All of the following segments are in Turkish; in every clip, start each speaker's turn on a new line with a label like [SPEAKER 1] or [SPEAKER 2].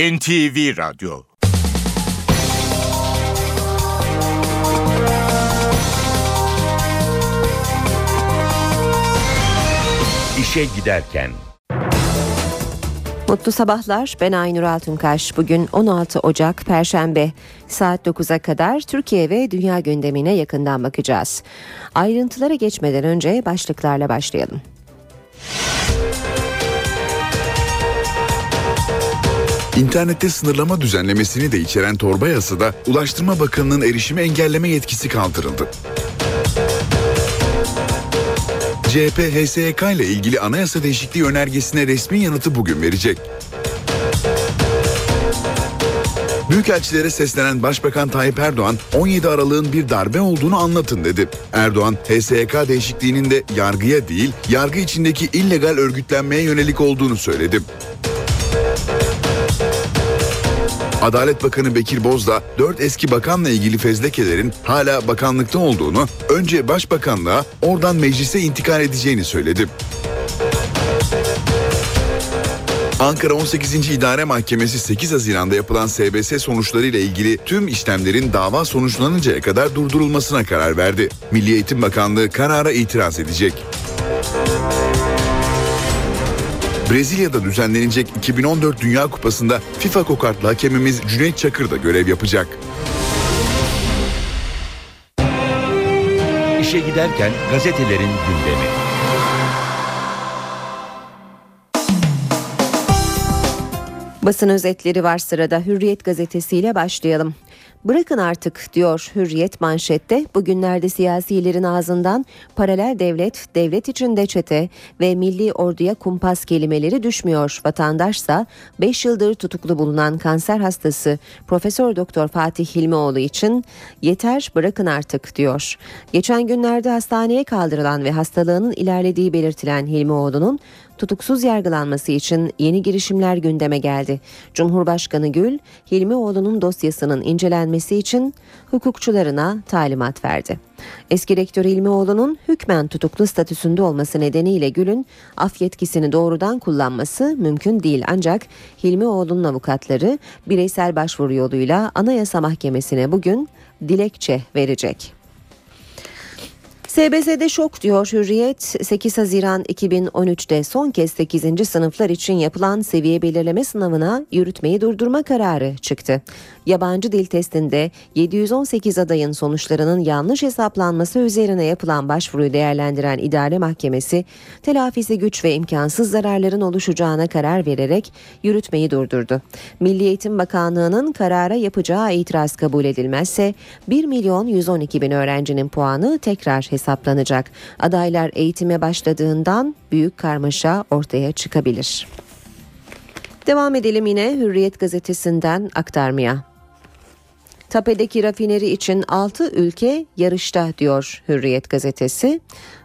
[SPEAKER 1] NTV Radyo İşe Giderken
[SPEAKER 2] Mutlu sabahlar. Ben Aynur Altunkaş. Bugün 16 Ocak Perşembe. Saat 9'a kadar Türkiye ve dünya gündemine yakından bakacağız. Ayrıntılara geçmeden önce başlıklarla başlayalım.
[SPEAKER 3] İnternette sınırlama düzenlemesini de içeren torba yasada Ulaştırma Bakanı'nın erişime engelleme yetkisi kaldırıldı. CHP HSYK ile ilgili anayasa değişikliği önergesine resmi yanıtı bugün verecek. Büyükelçilere seslenen Başbakan Tayyip Erdoğan 17 Aralık'ın bir darbe olduğunu anlatın dedi. Erdoğan HSYK değişikliğinin de yargıya değil yargı içindeki illegal örgütlenmeye yönelik olduğunu söyledi. Adalet Bakanı Bekir Bozdağ 4 eski bakanla ilgili fezlekelerin hala bakanlıkta olduğunu, önce başbakanlığa oradan meclise intikal edeceğini söyledi. Ankara 18. İdare Mahkemesi 8 Haziran'da yapılan SBS sonuçları ile ilgili tüm işlemlerin dava sonuçlanıncaya kadar durdurulmasına karar verdi. Milli Eğitim Bakanlığı karara itiraz edecek. Brezilya'da düzenlenecek 2014 Dünya Kupası'nda FIFA kokartlı hakemimiz Cüneyt Çakır da görev yapacak.
[SPEAKER 1] İşe giderken gazetelerin gündemi.
[SPEAKER 2] Basın özetleri var sırada Hürriyet gazetesiyle başlayalım. Bırakın artık diyor Hürriyet manşette bugünlerde siyasilerin ağzından paralel devlet, devlet içinde çete ve milli orduya kumpas kelimeleri düşmüyor. Vatandaşsa 5 yıldır tutuklu bulunan kanser hastası Profesör Doktor Fatih Hilmioğlu için yeter bırakın artık diyor. Geçen günlerde hastaneye kaldırılan ve hastalığının ilerlediği belirtilen Hilmioğlu'nun tutuksuz yargılanması için yeni girişimler gündeme geldi. Cumhurbaşkanı Gül, Hilmioğlu'nun dosyasının incelenmesi için hukukçularına talimat verdi. Eski rektör Hilmioğlu'nun hükmen tutuklu statüsünde olması nedeniyle Gül'ün af yetkisini doğrudan kullanması mümkün değil ancak Hilmioğlu'nun avukatları bireysel başvuru yoluyla Anayasa Mahkemesi'ne bugün dilekçe verecek. SBS'de şok diyor Hürriyet. 8 Haziran 2013'te son kez 8. sınıflar için yapılan seviye belirleme sınavına yürütmeyi durdurma kararı çıktı. Yabancı dil testinde 718 adayın sonuçlarının yanlış hesaplanması üzerine yapılan başvuruyu değerlendiren idare mahkemesi telafisi güç ve imkansız zararların oluşacağına karar vererek yürütmeyi durdurdu. Milli Eğitim Bakanlığı'nın karara yapacağı itiraz kabul edilmezse 1 milyon 112 bin öğrencinin puanı tekrar hesaplanacak. Adaylar eğitime başladığından büyük karmaşa ortaya çıkabilir. Devam edelim yine Hürriyet gazetesinden aktarmaya. Tape'deki rafineri için 6 ülke yarışta diyor Hürriyet gazetesi.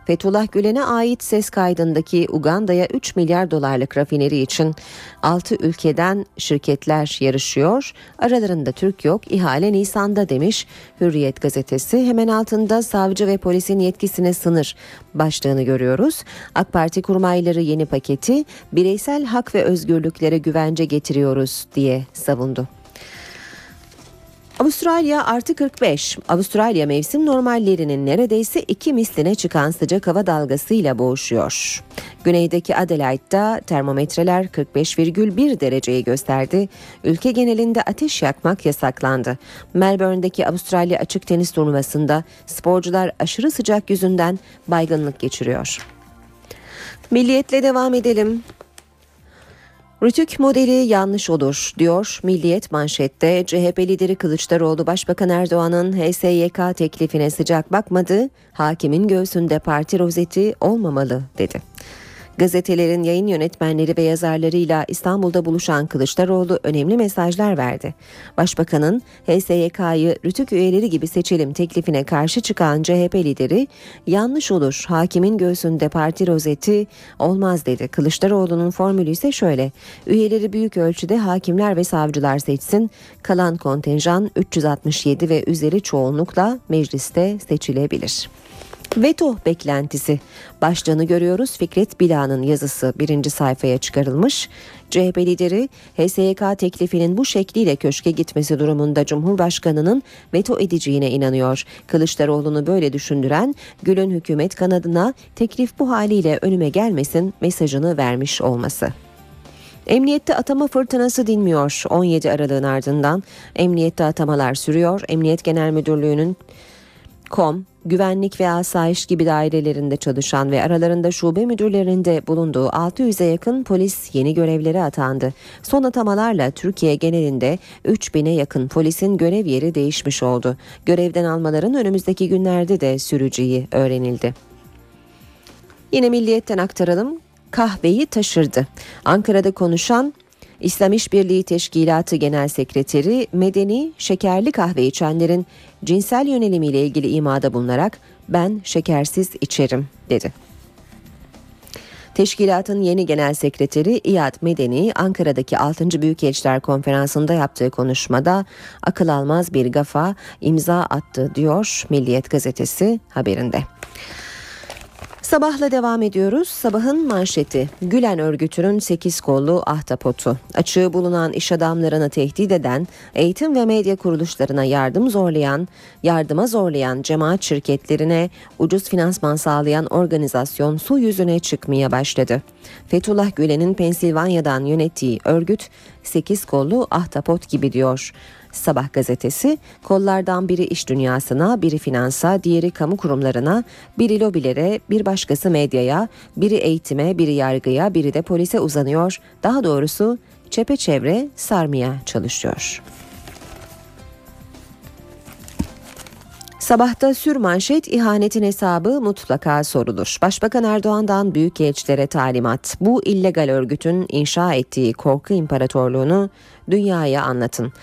[SPEAKER 2] Fethullah Gülen'e ait ses kaydındaki Uganda'ya 3 milyar dolarlık rafineri için 6 ülkeden şirketler yarışıyor. Aralarında Türk yok. İhale Nisan'da demiş Hürriyet gazetesi. Hemen altında savcı ve polisin yetkisine sınır başlığını görüyoruz. AK Parti kurmayları yeni paketi bireysel hak ve özgürlüklere güvence getiriyoruz diye savundu. Avustralya artı 45. Avustralya mevsim normallerinin neredeyse iki misline çıkan sıcak hava dalgasıyla boğuşuyor. Güneydeki Adelaide'da termometreler 45,1 dereceyi gösterdi. Ülke genelinde ateş yakmak yasaklandı. Melbourne'deki Avustralya açık tenis turnuvasında sporcular aşırı sıcak yüzünden baygınlık geçiriyor. Milliyetle devam edelim. Rütük modeli yanlış olur diyor Milliyet manşette. CHP lideri Kılıçdaroğlu Başbakan Erdoğan'ın HSYK teklifine sıcak bakmadı. Hakimin göğsünde parti rozeti olmamalı dedi. Gazetelerin yayın yönetmenleri ve yazarlarıyla İstanbul'da buluşan Kılıçdaroğlu önemli mesajlar verdi. Başbakanın HSYK'yı rütük üyeleri gibi seçelim teklifine karşı çıkan CHP lideri yanlış olur hakimin göğsünde parti rozeti olmaz dedi. Kılıçdaroğlu'nun formülü ise şöyle üyeleri büyük ölçüde hakimler ve savcılar seçsin kalan kontenjan 367 ve üzeri çoğunlukla mecliste seçilebilir. Veto beklentisi. Başlığını görüyoruz. Fikret Bila'nın yazısı birinci sayfaya çıkarılmış. CHP lideri HSYK teklifinin bu şekliyle köşke gitmesi durumunda Cumhurbaşkanı'nın veto edeceğine inanıyor. Kılıçdaroğlu'nu böyle düşündüren Gül'ün hükümet kanadına teklif bu haliyle önüme gelmesin mesajını vermiş olması. Emniyette atama fırtınası dinmiyor. 17 Aralık'ın ardından emniyette atamalar sürüyor. Emniyet Genel Müdürlüğü'nün KOM, güvenlik ve asayiş gibi dairelerinde çalışan ve aralarında şube müdürlerinde bulunduğu 600'e yakın polis yeni görevlere atandı. Son atamalarla Türkiye genelinde 3000'e yakın polisin görev yeri değişmiş oldu. Görevden almaların önümüzdeki günlerde de süreceği öğrenildi. Yine milliyetten aktaralım. Kahveyi taşırdı. Ankara'da konuşan İslam İşbirliği Teşkilatı Genel Sekreteri Medeni şekerli kahve içenlerin cinsel yönelimiyle ilgili imada bulunarak ben şekersiz içerim dedi. Teşkilatın yeni genel sekreteri İyad Medeni Ankara'daki 6. Büyükelçiler Konferansı'nda yaptığı konuşmada akıl almaz bir gafa imza attı diyor Milliyet gazetesi haberinde. Sabahla devam ediyoruz. Sabahın manşeti. Gülen örgütünün 8 kollu ahtapotu. Açığı bulunan iş adamlarını tehdit eden, eğitim ve medya kuruluşlarına yardım zorlayan, yardıma zorlayan cemaat şirketlerine ucuz finansman sağlayan organizasyon su yüzüne çıkmaya başladı. Fethullah Gülen'in Pensilvanya'dan yönettiği örgüt 8 kollu ahtapot gibi diyor. Sabah gazetesi kollardan biri iş dünyasına, biri finansa, diğeri kamu kurumlarına, biri lobilere, bir başkası medyaya, biri eğitime, biri yargıya, biri de polise uzanıyor. Daha doğrusu çepeçevre sarmaya çalışıyor. Sabahta sür manşet ihanetin hesabı mutlaka sorulur. Başbakan Erdoğan'dan büyükelçilere talimat. Bu illegal örgütün inşa ettiği korku imparatorluğunu dünyaya anlatın.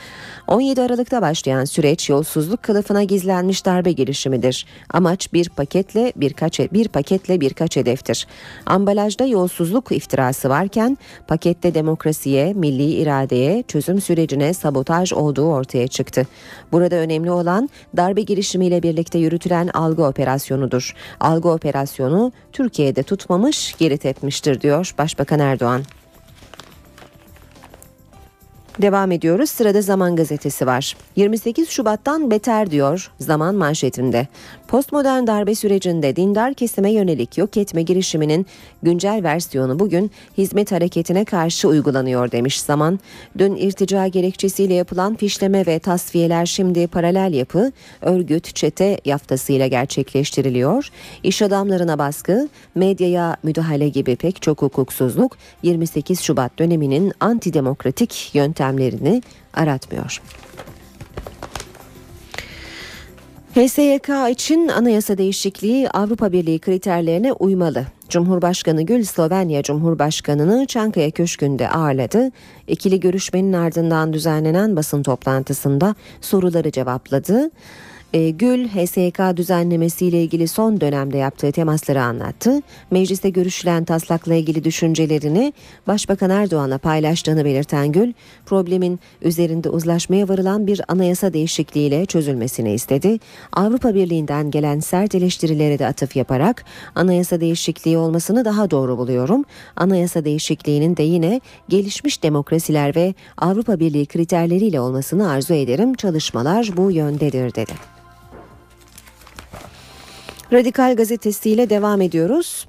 [SPEAKER 2] 17 Aralık'ta başlayan süreç yolsuzluk kılıfına gizlenmiş darbe girişimidir. Amaç bir paketle birkaç bir paketle birkaç hedeftir. Ambalajda yolsuzluk iftirası varken pakette demokrasiye, milli iradeye, çözüm sürecine sabotaj olduğu ortaya çıktı. Burada önemli olan darbe girişimiyle birlikte yürütülen algı operasyonudur. Algı operasyonu Türkiye'de tutmamış, geri tepmiştir diyor Başbakan Erdoğan. Devam ediyoruz. Sırada Zaman Gazetesi var. 28 Şubat'tan beter diyor Zaman manşetinde. Postmodern darbe sürecinde dindar kesime yönelik yok etme girişiminin güncel versiyonu bugün hizmet hareketine karşı uygulanıyor demiş Zaman. Dün irtica gerekçesiyle yapılan fişleme ve tasfiyeler şimdi paralel yapı, örgüt, çete yaftasıyla gerçekleştiriliyor. İş adamlarına baskı, medyaya müdahale gibi pek çok hukuksuzluk 28 Şubat döneminin antidemokratik yöntemlerini aratmıyor. HSYK için anayasa değişikliği Avrupa Birliği kriterlerine uymalı. Cumhurbaşkanı Gül Slovenya Cumhurbaşkanı'nı Çankaya Köşkü'nde ağırladı. İkili görüşmenin ardından düzenlenen basın toplantısında soruları cevapladı. E, Gül, HSK düzenlemesiyle ilgili son dönemde yaptığı temasları anlattı. Mecliste görüşülen taslakla ilgili düşüncelerini Başbakan Erdoğan'a paylaştığını belirten Gül, problemin üzerinde uzlaşmaya varılan bir anayasa değişikliğiyle çözülmesini istedi. Avrupa Birliği'nden gelen sert eleştirilere de atıf yaparak anayasa değişikliği olmasını daha doğru buluyorum. Anayasa değişikliğinin de yine gelişmiş demokrasiler ve Avrupa Birliği kriterleriyle olmasını arzu ederim. Çalışmalar bu yöndedir dedi. Radikal gazetesiyle devam ediyoruz.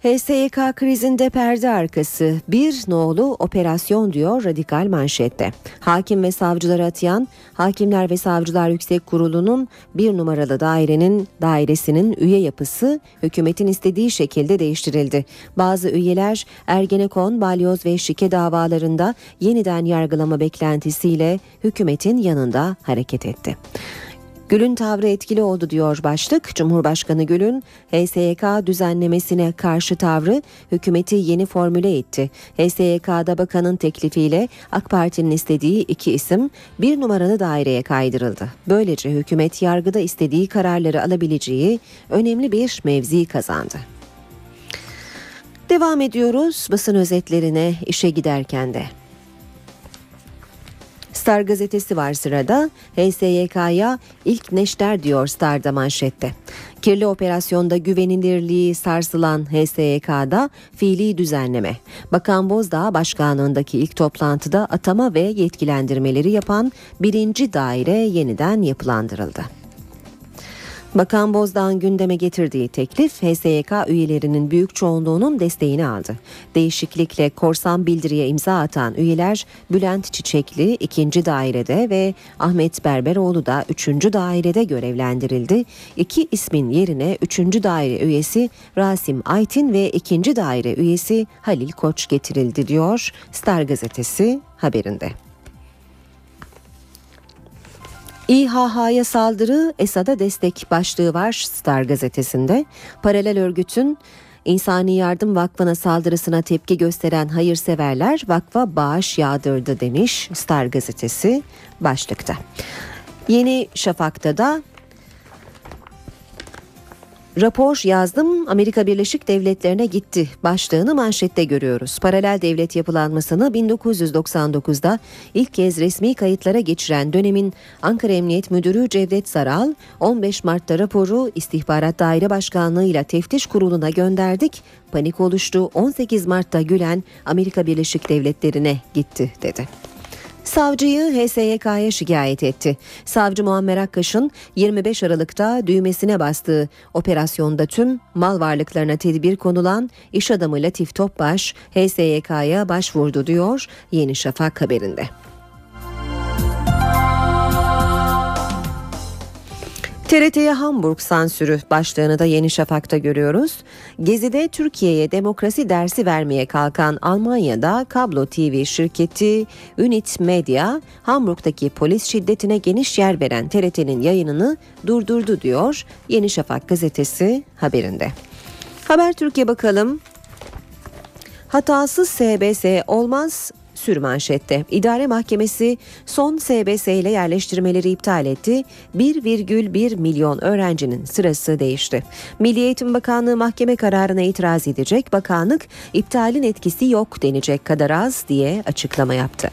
[SPEAKER 2] HSYK krizinde perde arkası bir nolu operasyon diyor radikal manşette. Hakim ve savcıları atayan Hakimler ve Savcılar Yüksek Kurulu'nun bir numaralı dairenin dairesinin üye yapısı hükümetin istediği şekilde değiştirildi. Bazı üyeler Ergenekon, Balyoz ve Şike davalarında yeniden yargılama beklentisiyle hükümetin yanında hareket etti. Gül'ün tavrı etkili oldu diyor başlık. Cumhurbaşkanı Gül'ün HSYK düzenlemesine karşı tavrı hükümeti yeni formüle etti. HSYK'da bakanın teklifiyle AK Parti'nin istediği iki isim bir numaralı daireye kaydırıldı. Böylece hükümet yargıda istediği kararları alabileceği önemli bir mevzi kazandı. Devam ediyoruz basın özetlerine işe giderken de. Star gazetesi var sırada. HSYK'ya ilk neşter diyor Star'da manşette. Kirli operasyonda güvenilirliği sarsılan HSYK'da fiili düzenleme. Bakan Bozdağ başkanlığındaki ilk toplantıda atama ve yetkilendirmeleri yapan birinci daire yeniden yapılandırıldı. Bakan Bozdağ'ın gündeme getirdiği teklif HSYK üyelerinin büyük çoğunluğunun desteğini aldı. Değişiklikle korsan bildiriye imza atan üyeler Bülent Çiçekli ikinci dairede ve Ahmet Berberoğlu da üçüncü dairede görevlendirildi. İki ismin yerine üçüncü daire üyesi Rasim Aytin ve ikinci daire üyesi Halil Koç getirildi diyor Star gazetesi haberinde. İHH'ya saldırı Esad'a destek başlığı var Star gazetesinde. Paralel örgütün İnsani Yardım Vakfı'na saldırısına tepki gösteren hayırseverler vakfa bağış yağdırdı demiş Star gazetesi başlıkta. Yeni Şafak'ta da Rapor yazdım Amerika Birleşik Devletleri'ne gitti başlığını manşette görüyoruz. Paralel devlet yapılanmasını 1999'da ilk kez resmi kayıtlara geçiren dönemin Ankara Emniyet Müdürü Cevdet Saral 15 Mart'ta raporu İstihbarat Daire Başkanlığı ile Teftiş Kurulu'na gönderdik. Panik oluştu 18 Mart'ta Gülen Amerika Birleşik Devletleri'ne gitti dedi. Savcıyı HSYK'ya şikayet etti. Savcı Muammer Akkaş'ın 25 Aralık'ta düğmesine bastığı operasyonda tüm mal varlıklarına tedbir konulan iş adamı Latif Topbaş HSYK'ya başvurdu diyor Yeni Şafak haberinde. TRT'ye Hamburg sansürü başlığını da Yeni Şafak'ta görüyoruz. Gezi'de Türkiye'ye demokrasi dersi vermeye kalkan Almanya'da kablo TV şirketi Unit Media, Hamburg'daki polis şiddetine geniş yer veren TRT'nin yayınını durdurdu diyor Yeni Şafak gazetesi haberinde. Haber Türkiye bakalım. Hatasız SBS olmaz sürmanşette. İdare Mahkemesi son SBS ile yerleştirmeleri iptal etti. 1,1 milyon öğrencinin sırası değişti. Milli Eğitim Bakanlığı mahkeme kararına itiraz edecek. Bakanlık iptalin etkisi yok denecek kadar az diye açıklama yaptı.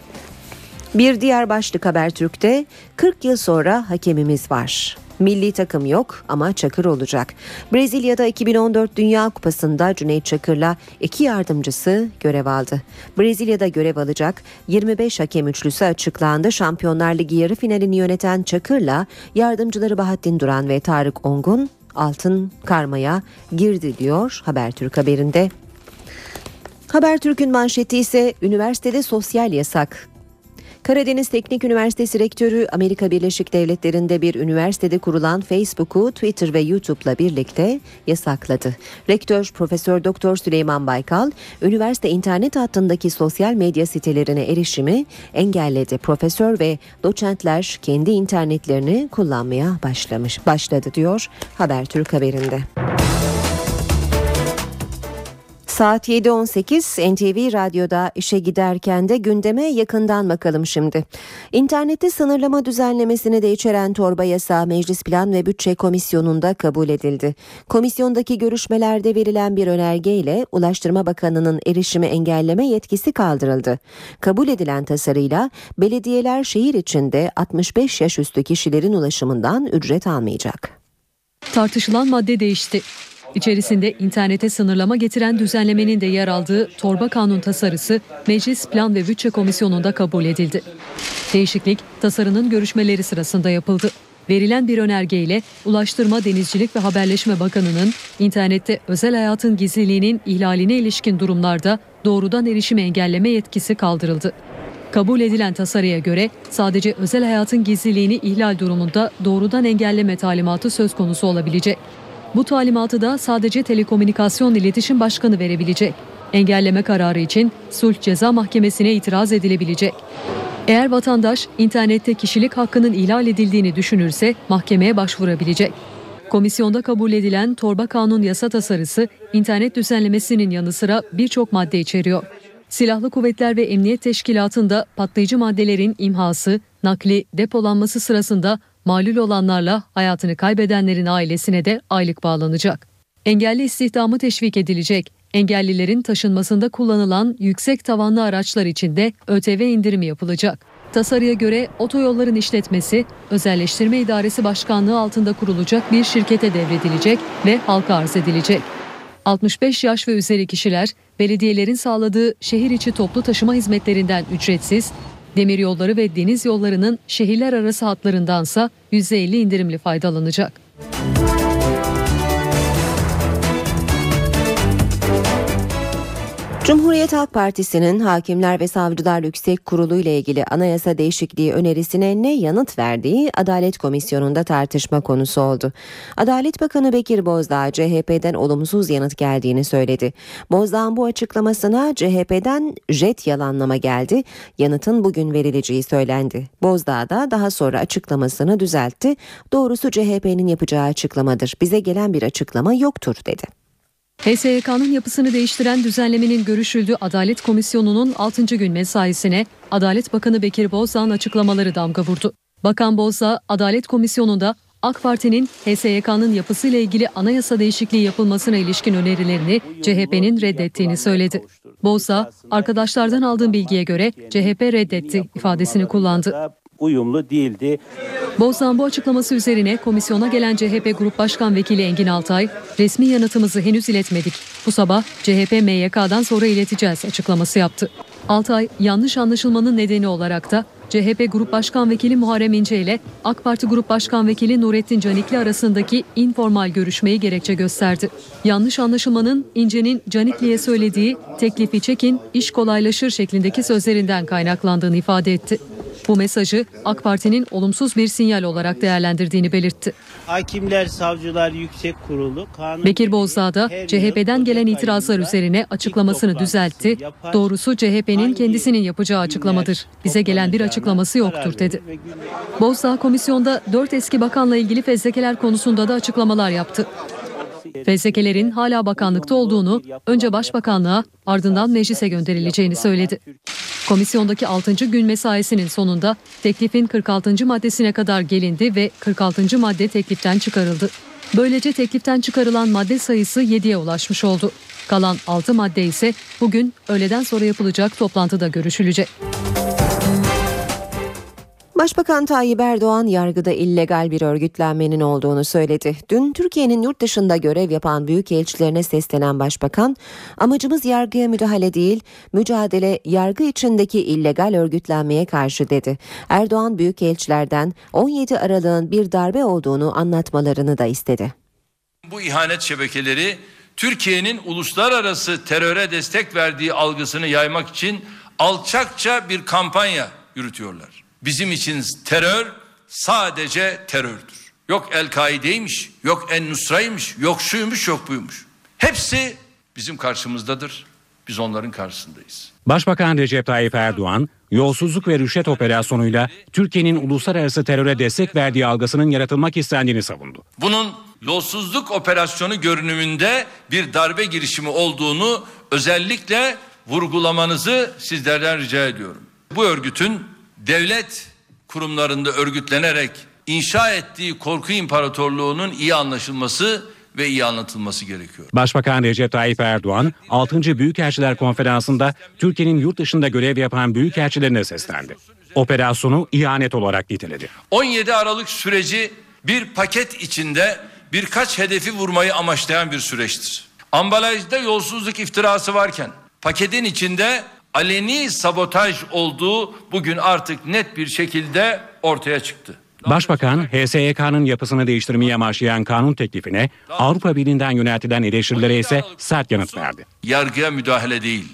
[SPEAKER 2] Bir diğer başlık Habertürk'te 40 yıl sonra hakemimiz var. Milli takım yok ama Çakır olacak. Brezilya'da 2014 Dünya Kupası'nda Cüneyt Çakır'la iki yardımcısı görev aldı. Brezilya'da görev alacak 25 hakem üçlüsü açıklandı. Şampiyonlar Ligi yarı finalini yöneten Çakır'la yardımcıları Bahattin Duran ve Tarık Ongun altın karmaya girdi diyor Habertürk haberinde. Habertürk'ün manşeti ise üniversitede sosyal yasak. Karadeniz Teknik Üniversitesi Rektörü Amerika Birleşik Devletleri'nde bir üniversitede kurulan Facebook'u Twitter ve YouTube'la birlikte yasakladı. Rektör Profesör Doktor Süleyman Baykal, üniversite internet hattındaki sosyal medya sitelerine erişimi engelledi. Profesör ve doçentler kendi internetlerini kullanmaya başlamış başladı diyor Habertürk haberinde. Saat 7.18 NTV Radyo'da işe giderken de gündeme yakından bakalım şimdi. İnternette sınırlama düzenlemesini de içeren torba yasağı Meclis Plan ve Bütçe Komisyonu'nda kabul edildi. Komisyondaki görüşmelerde verilen bir önergeyle Ulaştırma Bakanı'nın erişimi engelleme yetkisi kaldırıldı. Kabul edilen tasarıyla belediyeler şehir içinde 65 yaş üstü kişilerin ulaşımından ücret almayacak.
[SPEAKER 4] Tartışılan madde değişti. İçerisinde internete sınırlama getiren düzenlemenin de yer aldığı torba kanun tasarısı Meclis Plan ve Bütçe Komisyonu'nda kabul edildi. Değişiklik tasarının görüşmeleri sırasında yapıldı. Verilen bir önergeyle Ulaştırma, Denizcilik ve Haberleşme Bakanı'nın internette özel hayatın gizliliğinin ihlaline ilişkin durumlarda doğrudan erişimi engelleme yetkisi kaldırıldı. Kabul edilen tasarıya göre sadece özel hayatın gizliliğini ihlal durumunda doğrudan engelleme talimatı söz konusu olabilecek. Bu talimatı da sadece Telekomünikasyon İletişim Başkanı verebilecek. Engelleme kararı için sulh ceza mahkemesine itiraz edilebilecek. Eğer vatandaş internette kişilik hakkının ihlal edildiğini düşünürse mahkemeye başvurabilecek. Komisyonda kabul edilen torba kanun yasa tasarısı internet düzenlemesinin yanı sıra birçok madde içeriyor. Silahlı Kuvvetler ve Emniyet Teşkilatı'nda patlayıcı maddelerin imhası, nakli, depolanması sırasında Malul olanlarla hayatını kaybedenlerin ailesine de aylık bağlanacak. Engelli istihdamı teşvik edilecek. Engellilerin taşınmasında kullanılan yüksek tavanlı araçlar için de ÖTV indirimi yapılacak. Tasarıya göre otoyolların işletmesi özelleştirme idaresi başkanlığı altında kurulacak bir şirkete devredilecek ve halka arz edilecek. 65 yaş ve üzeri kişiler belediyelerin sağladığı şehir içi toplu taşıma hizmetlerinden ücretsiz, demiryolları ve deniz yollarının şehirler arası hatlarındansa %50 indirimli faydalanacak.
[SPEAKER 2] Cumhuriyet Halk Partisi'nin Hakimler ve Savcılar Yüksek Kurulu ile ilgili anayasa değişikliği önerisine ne yanıt verdiği Adalet Komisyonu'nda tartışma konusu oldu. Adalet Bakanı Bekir Bozdağ CHP'den olumsuz yanıt geldiğini söyledi. Bozdağ'ın bu açıklamasına CHP'den jet yalanlama geldi. Yanıtın bugün verileceği söylendi. Bozdağ da daha sonra açıklamasını düzeltti. Doğrusu CHP'nin yapacağı açıklamadır. Bize gelen bir açıklama yoktur dedi.
[SPEAKER 4] HSYK'nın yapısını değiştiren düzenlemenin görüşüldüğü Adalet Komisyonu'nun 6. gün mesaisine Adalet Bakanı Bekir Bozdağ'ın açıklamaları damga vurdu. Bakan Bozdağ, Adalet Komisyonu'nda AK Parti'nin HSYK'nın yapısıyla ilgili anayasa değişikliği yapılmasına ilişkin önerilerini CHP'nin reddettiğini söyledi. Bozdağ, arkadaşlardan aldığım bilgiye göre CHP reddetti ifadesini kullandı
[SPEAKER 5] uyumlu değildi.
[SPEAKER 4] Bozdağ'ın bu açıklaması üzerine komisyona gelen CHP Grup Başkan Vekili Engin Altay, resmi yanıtımızı henüz iletmedik. Bu sabah CHP MYK'dan sonra ileteceğiz açıklaması yaptı. Altay, yanlış anlaşılmanın nedeni olarak da CHP Grup Başkan Vekili Muharrem İnce ile AK Parti Grup Başkan Vekili Nurettin Canikli arasındaki informal görüşmeyi gerekçe gösterdi. Yanlış anlaşılmanın İnce'nin Canikli'ye söylediği teklifi çekin, iş kolaylaşır şeklindeki sözlerinden kaynaklandığını ifade etti. Bu mesajı AK Parti'nin olumsuz bir sinyal olarak değerlendirdiğini belirtti.
[SPEAKER 5] Hakimler Savcılar Yüksek Kurulu kanun
[SPEAKER 4] Bekir Bozdağ da CHP'den gelen itirazlar üzerine açıklamasını düzeltti. Doğrusu CHP'nin kendisinin yapacağı açıklamadır. Bize gelen bir açıklaması yoktur dedi. Bozdağ komisyonda dört eski bakanla ilgili fezlekeler konusunda da açıklamalar yaptı. Fezlekelerin hala bakanlıkta olduğunu, önce başbakanlığa ardından meclise gönderileceğini söyledi. Komisyondaki 6. gün mesaisinin sonunda teklifin 46. maddesine kadar gelindi ve 46. madde tekliften çıkarıldı. Böylece tekliften çıkarılan madde sayısı 7'ye ulaşmış oldu. Kalan 6 madde ise bugün öğleden sonra yapılacak toplantıda görüşülecek.
[SPEAKER 2] Başbakan Tayyip Erdoğan yargıda illegal bir örgütlenmenin olduğunu söyledi. Dün Türkiye'nin yurt dışında görev yapan büyükelçilerine seslenen başbakan, amacımız yargıya müdahale değil, mücadele yargı içindeki illegal örgütlenmeye karşı dedi. Erdoğan büyükelçilerden 17 Aralık'ın bir darbe olduğunu anlatmalarını da istedi.
[SPEAKER 6] Bu ihanet şebekeleri Türkiye'nin uluslararası teröre destek verdiği algısını yaymak için alçakça bir kampanya yürütüyorlar. Bizim için terör sadece terördür. Yok El-Kaide'ymiş, yok En-Nusra'ymış, yok şuymuş, yok buymuş. Hepsi bizim karşımızdadır. Biz onların karşısındayız.
[SPEAKER 7] Başbakan Recep Tayyip Erdoğan, yolsuzluk ve rüşvet operasyonuyla Türkiye'nin uluslararası teröre destek verdiği algısının yaratılmak istendiğini savundu.
[SPEAKER 6] Bunun yolsuzluk operasyonu görünümünde bir darbe girişimi olduğunu özellikle vurgulamanızı sizlerden rica ediyorum. Bu örgütün devlet kurumlarında örgütlenerek inşa ettiği korku imparatorluğunun iyi anlaşılması ve iyi anlatılması gerekiyor.
[SPEAKER 7] Başbakan Recep Tayyip Erdoğan 6. Büyükelçiler Konferansı'nda Türkiye'nin yurt dışında görev yapan büyükelçilerine seslendi. Operasyonu ihanet olarak niteledi.
[SPEAKER 6] 17 Aralık süreci bir paket içinde birkaç hedefi vurmayı amaçlayan bir süreçtir. Ambalajda yolsuzluk iftirası varken paketin içinde aleni sabotaj olduğu bugün artık net bir şekilde ortaya çıktı.
[SPEAKER 7] Başbakan, HSYK'nın yapısını değiştirmeye amaçlayan kanun teklifine Avrupa Birliği'nden yöneltilen eleştirilere ise sert yanıt verdi.
[SPEAKER 6] Yargıya müdahale değil,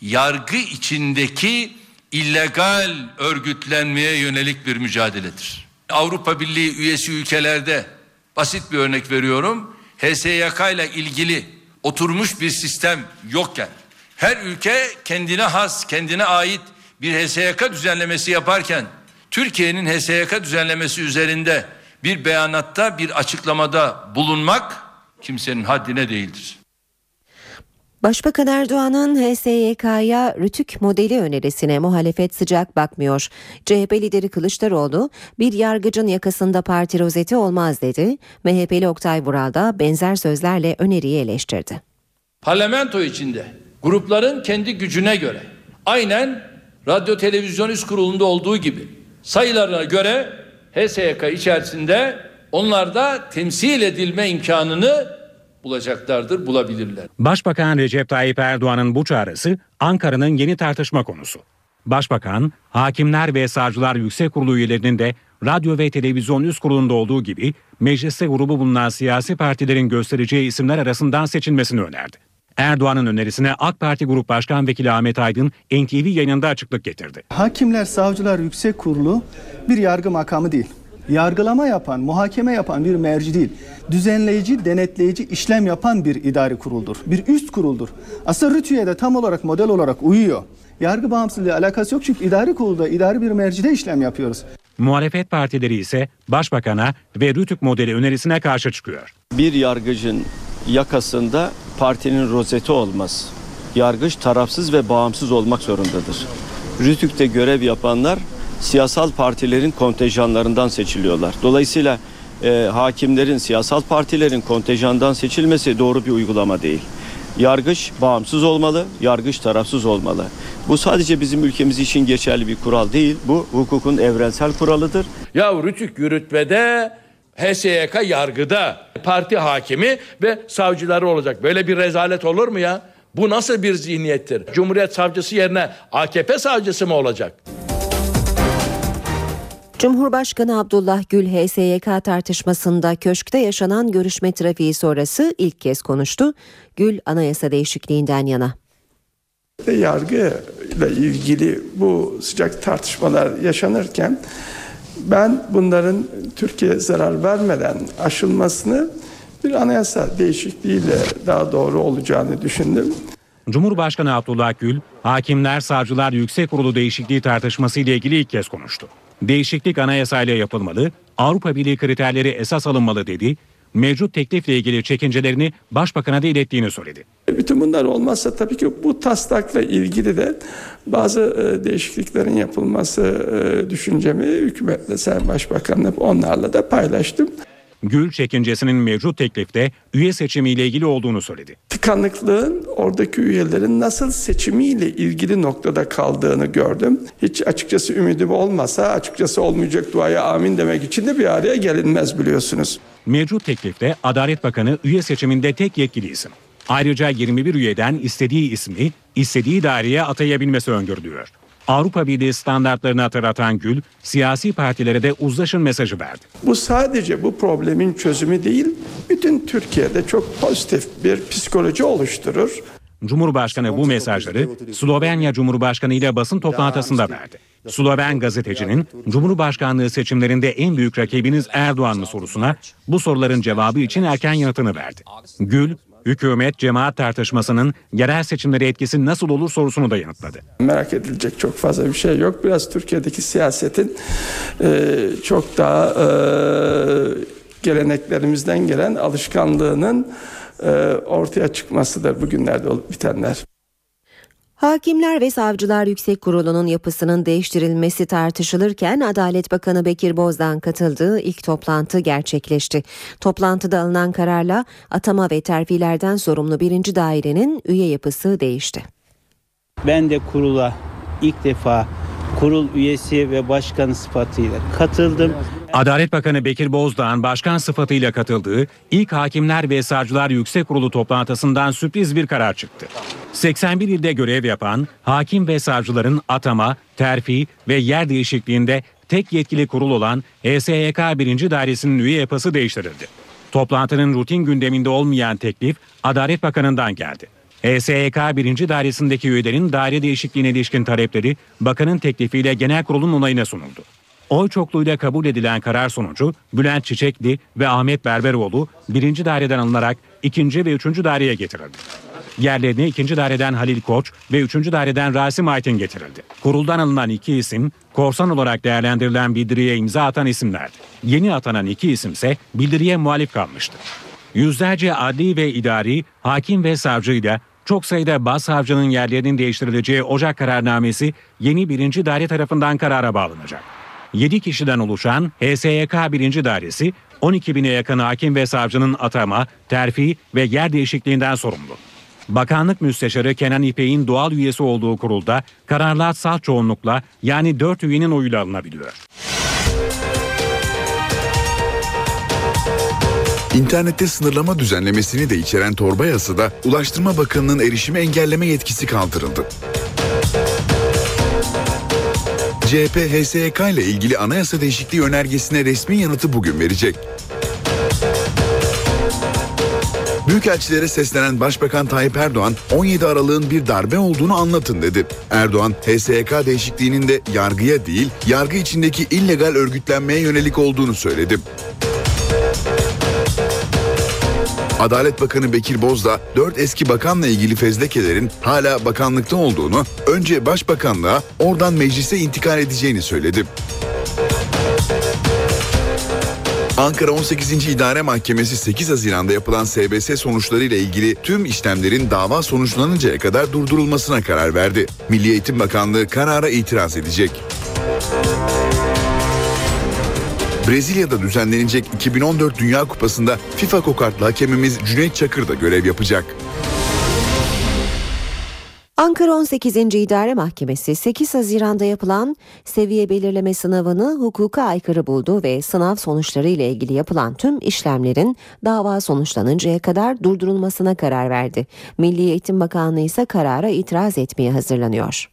[SPEAKER 6] yargı içindeki illegal örgütlenmeye yönelik bir mücadeledir. Avrupa Birliği üyesi ülkelerde basit bir örnek veriyorum. HSYK ile ilgili oturmuş bir sistem yokken her ülke kendine has, kendine ait bir HSYK düzenlemesi yaparken Türkiye'nin HSYK düzenlemesi üzerinde bir beyanatta, bir açıklamada bulunmak kimsenin haddine değildir.
[SPEAKER 2] Başbakan Erdoğan'ın HSYK'ya rütük modeli önerisine muhalefet sıcak bakmıyor. CHP lideri Kılıçdaroğlu bir yargıcın yakasında parti rozeti olmaz dedi. MHP'li Oktay Vural da benzer sözlerle öneriyi eleştirdi.
[SPEAKER 6] Parlamento içinde grupların kendi gücüne göre aynen Radyo Televizyon Üst Kurulu'nda olduğu gibi sayılarına göre HSYK içerisinde onlar da temsil edilme imkanını bulacaklardır, bulabilirler.
[SPEAKER 7] Başbakan Recep Tayyip Erdoğan'ın bu çağrısı Ankara'nın yeni tartışma konusu. Başbakan, Hakimler ve Savcılar Yüksek Kurulu üyelerinin de radyo ve televizyon üst kurulunda olduğu gibi mecliste grubu bulunan siyasi partilerin göstereceği isimler arasından seçilmesini önerdi. Erdoğan'ın önerisine AK Parti Grup Başkan Vekili Ahmet Aydın NTV yayınında açıklık getirdi.
[SPEAKER 8] Hakimler Savcılar Yüksek Kurulu bir yargı makamı değil. Yargılama yapan, muhakeme yapan bir merci değil. Düzenleyici, denetleyici işlem yapan bir idari kuruldur. Bir üst kuruldur. Aslında RTÜ'ye de tam olarak model olarak uyuyor. Yargı bağımsızlığı alakası yok çünkü idari kurulda, idari bir mercide işlem yapıyoruz.
[SPEAKER 7] Muhalefet partileri ise başbakana ve Rütük modeli önerisine karşı çıkıyor.
[SPEAKER 9] Bir yargıcın yakasında partinin rozeti olmaz. Yargıç tarafsız ve bağımsız olmak zorundadır. Rütük'te görev yapanlar siyasal partilerin kontenjanlarından seçiliyorlar. Dolayısıyla e, hakimlerin, siyasal partilerin kontenjandan seçilmesi doğru bir uygulama değil. Yargıç bağımsız olmalı, yargıç tarafsız olmalı. Bu sadece bizim ülkemiz için geçerli bir kural değil. Bu hukukun evrensel kuralıdır.
[SPEAKER 6] Ya Rütük yürütmede, HSYK yargıda, parti hakimi ve savcıları olacak. Böyle bir rezalet olur mu ya? Bu nasıl bir zihniyettir? Cumhuriyet savcısı yerine AKP savcısı mı olacak?
[SPEAKER 2] Cumhurbaşkanı Abdullah Gül HSYK tartışmasında köşkte yaşanan görüşme trafiği sonrası ilk kez konuştu. Gül anayasa değişikliğinden yana.
[SPEAKER 10] Yargı ile ilgili bu sıcak tartışmalar yaşanırken ben bunların Türkiye zarar vermeden aşılmasını bir anayasa değişikliğiyle daha doğru olacağını düşündüm.
[SPEAKER 7] Cumhurbaşkanı Abdullah Gül, Hakimler Savcılar Yüksek Kurulu değişikliği tartışması ile ilgili ilk kez konuştu. Değişiklik anayasayla yapılmalı, Avrupa Birliği kriterleri esas alınmalı dedi. Mevcut teklifle ilgili çekincelerini başbakana da ilettiğini söyledi.
[SPEAKER 10] Bütün bunlar olmazsa tabii ki bu taslakla ilgili de bazı e, değişikliklerin yapılması e, düşüncemi hükümetle Sayın Başbakan'la onlarla da paylaştım.
[SPEAKER 7] Gül çekincesinin mevcut teklifte üye seçimiyle ilgili olduğunu söyledi.
[SPEAKER 10] Tıkanıklığın oradaki üyelerin nasıl seçimiyle ilgili noktada kaldığını gördüm. Hiç açıkçası ümidim olmasa açıkçası olmayacak duaya amin demek için de bir araya gelinmez biliyorsunuz.
[SPEAKER 7] Mevcut teklifte Adalet Bakanı üye seçiminde tek yetkili isim. Ayrıca 21 üyeden istediği ismi istediği daireye atayabilmesi öngörülüyor. Avrupa Birliği standartlarını hatırlatan Gül, siyasi partilere de uzlaşın mesajı verdi.
[SPEAKER 10] Bu sadece bu problemin çözümü değil, bütün Türkiye'de çok pozitif bir psikoloji oluşturur.
[SPEAKER 7] Cumhurbaşkanı bu mesajları Slovenya Cumhurbaşkanı ile basın toplantısında verdi. Sloven gazetecinin Cumhurbaşkanlığı seçimlerinde en büyük rakibiniz Erdoğan mı sorusuna bu soruların cevabı için erken yanıtını verdi. Gül, hükümet cemaat tartışmasının yerel seçimlere etkisi nasıl olur sorusunu da yanıtladı.
[SPEAKER 10] Merak edilecek çok fazla bir şey yok. Biraz Türkiye'deki siyasetin e, çok daha e, geleneklerimizden gelen alışkanlığının e, ortaya çıkmasıdır bugünlerde olup bitenler.
[SPEAKER 2] Hakimler ve Savcılar Yüksek Kurulu'nun yapısının değiştirilmesi tartışılırken Adalet Bakanı Bekir Bozdağ katıldığı ilk toplantı gerçekleşti. Toplantıda alınan kararla atama ve terfilerden sorumlu birinci dairenin üye yapısı değişti.
[SPEAKER 5] Ben de kurula ilk defa kurul üyesi ve başkanı sıfatıyla katıldım.
[SPEAKER 7] Adalet Bakanı Bekir Bozdağ'ın başkan sıfatıyla katıldığı ilk Hakimler ve Savcılar Yüksek Kurulu toplantısından sürpriz bir karar çıktı. 81 ilde görev yapan hakim ve savcıların atama, terfi ve yer değişikliğinde tek yetkili kurul olan HSYK 1. Dairesi'nin üye yapısı değiştirildi. Toplantının rutin gündeminde olmayan teklif Adalet Bakanı'ndan geldi. HSYK 1. Dairesi'ndeki üyelerin daire değişikliğine ilişkin talepleri bakanın teklifiyle genel kurulun onayına sunuldu. Oy çokluğuyla kabul edilen karar sonucu Bülent Çiçekli ve Ahmet Berberoğlu birinci daireden alınarak ikinci ve üçüncü daireye getirildi. Yerlerine ikinci daireden Halil Koç ve üçüncü daireden Rasim Aytin getirildi. Kuruldan alınan iki isim korsan olarak değerlendirilen bildiriye imza atan isimlerdi. Yeni atanan iki isimse bildiriye muhalif kalmıştı. Yüzlerce adli ve idari, hakim ve savcıyla çok sayıda başsavcının yerlerinin değiştirileceği Ocak kararnamesi yeni birinci daire tarafından karara bağlanacak. 7 kişiden oluşan HSYK 1. Dairesi 12 bine yakın hakim ve savcının atama, terfi ve yer değişikliğinden sorumlu. Bakanlık Müsteşarı Kenan İpek'in doğal üyesi olduğu kurulda kararlar salt çoğunlukla yani 4 üyenin oyuyla alınabiliyor.
[SPEAKER 3] İnternette sınırlama düzenlemesini de içeren torba yasada Ulaştırma Bakanı'nın erişime engelleme yetkisi kaldırıldı. CHP HSYK ile ilgili anayasa değişikliği önergesine resmi yanıtı bugün verecek. Büyükelçilere seslenen Başbakan Tayyip Erdoğan 17 Aralık'ın bir darbe olduğunu anlatın dedi. Erdoğan HSYK değişikliğinin de yargıya değil yargı içindeki illegal örgütlenmeye yönelik olduğunu söyledi. Adalet Bakanı Bekir Bozdağ, 4 eski bakanla ilgili fezlekelerin hala bakanlıkta olduğunu, önce başbakanlığa, oradan meclise intikal edeceğini söyledi. Ankara 18. İdare Mahkemesi 8 Haziran'da yapılan SBS sonuçları ile ilgili tüm işlemlerin dava sonuçlanıncaya kadar durdurulmasına karar verdi. Milli Eğitim Bakanlığı karara itiraz edecek. Brezilya'da düzenlenecek 2014 Dünya Kupası'nda FIFA kokartlı hakemimiz Cüneyt Çakır da görev yapacak.
[SPEAKER 2] Ankara 18. İdare Mahkemesi 8 Haziran'da yapılan seviye belirleme sınavını hukuka aykırı buldu ve sınav sonuçları ile ilgili yapılan tüm işlemlerin dava sonuçlanıncaya kadar durdurulmasına karar verdi. Milli Eğitim Bakanlığı ise karara itiraz etmeye hazırlanıyor.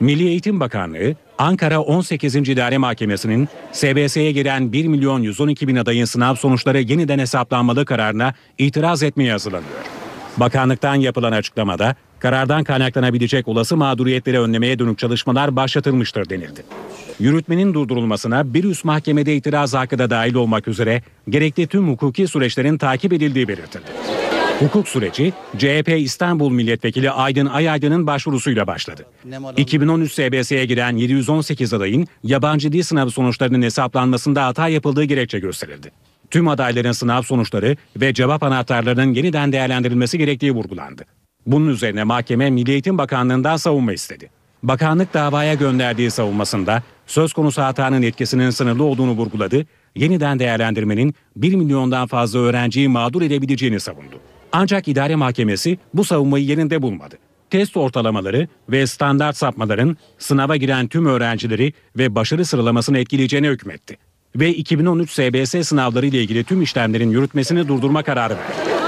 [SPEAKER 7] Milli Eğitim Bakanlığı, Ankara 18. İdare Mahkemesi'nin SBS'ye giren 1 milyon 112 bin adayın sınav sonuçları yeniden hesaplanmalı kararına itiraz etmeye hazırlanıyor. Bakanlıktan yapılan açıklamada karardan kaynaklanabilecek olası mağduriyetleri önlemeye dönük çalışmalar başlatılmıştır denildi. Yürütmenin durdurulmasına bir üst mahkemede itiraz hakkı da dahil olmak üzere gerekli tüm hukuki süreçlerin takip edildiği belirtildi. Hukuk süreci CHP İstanbul Milletvekili Aydın Ayaydın'ın başvurusuyla başladı. 2013 SBS'ye giren 718 adayın yabancı dil sınavı sonuçlarının hesaplanmasında hata yapıldığı gerekçe gösterildi. Tüm adayların sınav sonuçları ve cevap anahtarlarının yeniden değerlendirilmesi gerektiği vurgulandı. Bunun üzerine mahkeme Milli Eğitim Bakanlığı'ndan savunma istedi. Bakanlık davaya gönderdiği savunmasında söz konusu hatanın etkisinin sınırlı olduğunu vurguladı, yeniden değerlendirmenin 1 milyondan fazla öğrenciyi mağdur edebileceğini savundu. Ancak idare mahkemesi bu savunmayı yerinde bulmadı. Test ortalamaları ve standart sapmaların sınava giren tüm öğrencileri ve başarı sıralamasını etkileyeceğine hükmetti. Ve 2013 SBS sınavları ile ilgili tüm işlemlerin yürütmesini durdurma kararı verdi.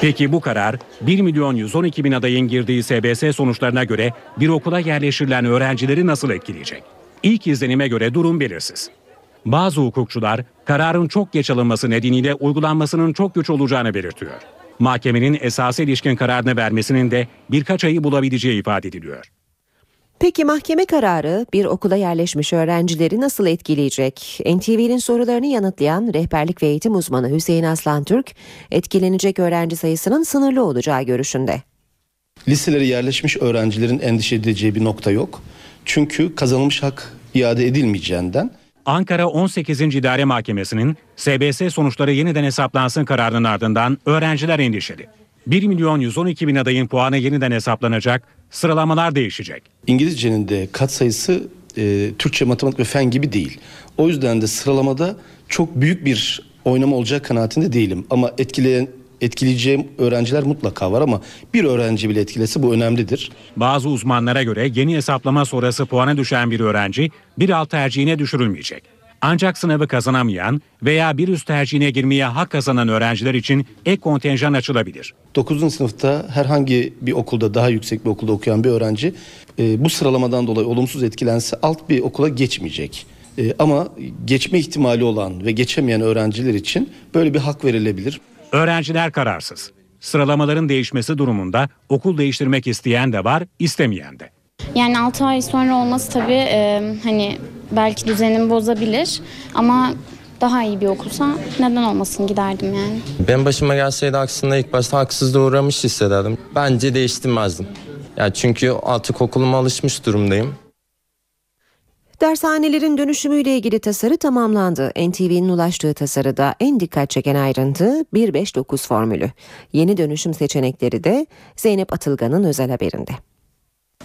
[SPEAKER 7] Peki bu karar 1 milyon 112 bin adayın girdiği SBS sonuçlarına göre bir okula yerleştirilen öğrencileri nasıl etkileyecek? İlk izlenime göre durum belirsiz. Bazı hukukçular kararın çok geç alınması nedeniyle uygulanmasının çok güç olacağını belirtiyor. Mahkemenin esası ilişkin kararını vermesinin de birkaç ayı bulabileceği ifade ediliyor.
[SPEAKER 2] Peki mahkeme kararı bir okula yerleşmiş öğrencileri nasıl etkileyecek? NTV'nin sorularını yanıtlayan rehberlik ve eğitim uzmanı Hüseyin Aslan Türk, etkilenecek öğrenci sayısının sınırlı olacağı görüşünde.
[SPEAKER 11] Liselere yerleşmiş öğrencilerin endişe edeceği bir nokta yok. Çünkü kazanılmış hak iade edilmeyeceğinden
[SPEAKER 7] Ankara 18. İdare Mahkemesi'nin SBS sonuçları yeniden hesaplansın kararının ardından öğrenciler endişeli. 1 milyon 112 bin adayın puanı yeniden hesaplanacak, sıralamalar değişecek.
[SPEAKER 11] İngilizcenin de kat sayısı e, Türkçe, matematik ve fen gibi değil. O yüzden de sıralamada çok büyük bir oynama olacak kanaatinde değilim. Ama etkileyen etkileyeceğim öğrenciler mutlaka var ama bir öğrenci bile etkilese bu önemlidir.
[SPEAKER 7] Bazı uzmanlara göre yeni hesaplama sonrası puana düşen bir öğrenci bir alt tercihine düşürülmeyecek. Ancak sınavı kazanamayan veya bir üst tercihine girmeye hak kazanan öğrenciler için ek kontenjan açılabilir.
[SPEAKER 11] 9. sınıfta herhangi bir okulda daha yüksek bir okulda okuyan bir öğrenci e, bu sıralamadan dolayı olumsuz etkilense alt bir okula geçmeyecek. E, ama geçme ihtimali olan ve geçemeyen öğrenciler için böyle bir hak verilebilir.
[SPEAKER 7] Öğrenciler kararsız. Sıralamaların değişmesi durumunda okul değiştirmek isteyen de var, istemeyen de.
[SPEAKER 12] Yani 6 ay sonra olması tabii e, hani belki düzenimi bozabilir ama daha iyi bir okulsa neden olmasın giderdim yani.
[SPEAKER 13] Ben başıma gelseydi aksında ilk başta haksızlığa uğramış hissederdim. Bence değiştirmezdim. Ya çünkü artık okuluma alışmış durumdayım.
[SPEAKER 2] Dershanelerin dönüşümüyle ilgili tasarı tamamlandı. NTV'nin ulaştığı tasarıda en dikkat çeken ayrıntı 159 formülü. Yeni dönüşüm seçenekleri de Zeynep Atılgan'ın özel haberinde.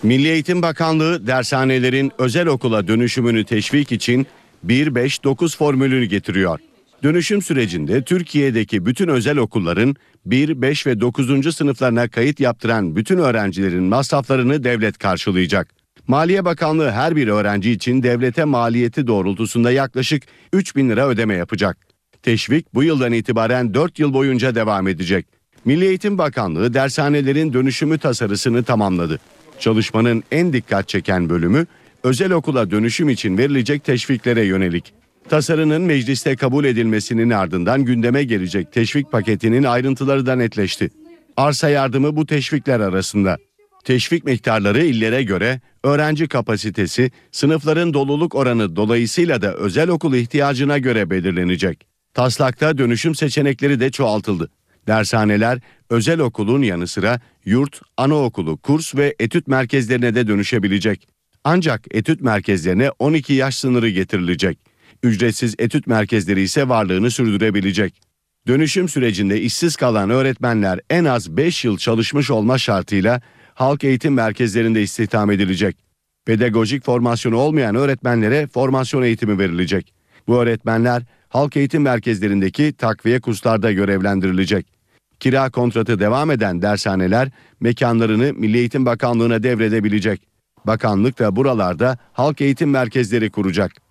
[SPEAKER 14] Milli Eğitim Bakanlığı dershanelerin özel okula dönüşümünü teşvik için 1-5-9 formülünü getiriyor. Dönüşüm sürecinde Türkiye'deki bütün özel okulların 1, 5 ve 9. sınıflarına kayıt yaptıran bütün öğrencilerin masraflarını devlet karşılayacak. Maliye Bakanlığı her bir öğrenci için devlete maliyeti doğrultusunda yaklaşık 3 bin lira ödeme yapacak. Teşvik bu yıldan itibaren 4 yıl boyunca devam edecek. Milli Eğitim Bakanlığı dershanelerin dönüşümü tasarısını tamamladı. Çalışmanın en dikkat çeken bölümü özel okula dönüşüm için verilecek teşviklere yönelik. Tasarının mecliste kabul edilmesinin ardından gündeme gelecek teşvik paketinin ayrıntıları da netleşti. Arsa yardımı bu teşvikler arasında. Teşvik miktarları illere göre öğrenci kapasitesi, sınıfların doluluk oranı dolayısıyla da özel okul ihtiyacına göre belirlenecek. Taslakta dönüşüm seçenekleri de çoğaltıldı. Dershaneler özel okulun yanı sıra yurt, anaokulu, kurs ve etüt merkezlerine de dönüşebilecek. Ancak etüt merkezlerine 12 yaş sınırı getirilecek. Ücretsiz etüt merkezleri ise varlığını sürdürebilecek. Dönüşüm sürecinde işsiz kalan öğretmenler en az 5 yıl çalışmış olma şartıyla halk eğitim merkezlerinde istihdam edilecek. Pedagojik formasyonu olmayan öğretmenlere formasyon eğitimi verilecek. Bu öğretmenler halk eğitim merkezlerindeki takviye kurslarda görevlendirilecek. Kira kontratı devam eden dershaneler mekanlarını Milli Eğitim Bakanlığı'na devredebilecek. Bakanlık da buralarda halk eğitim merkezleri kuracak.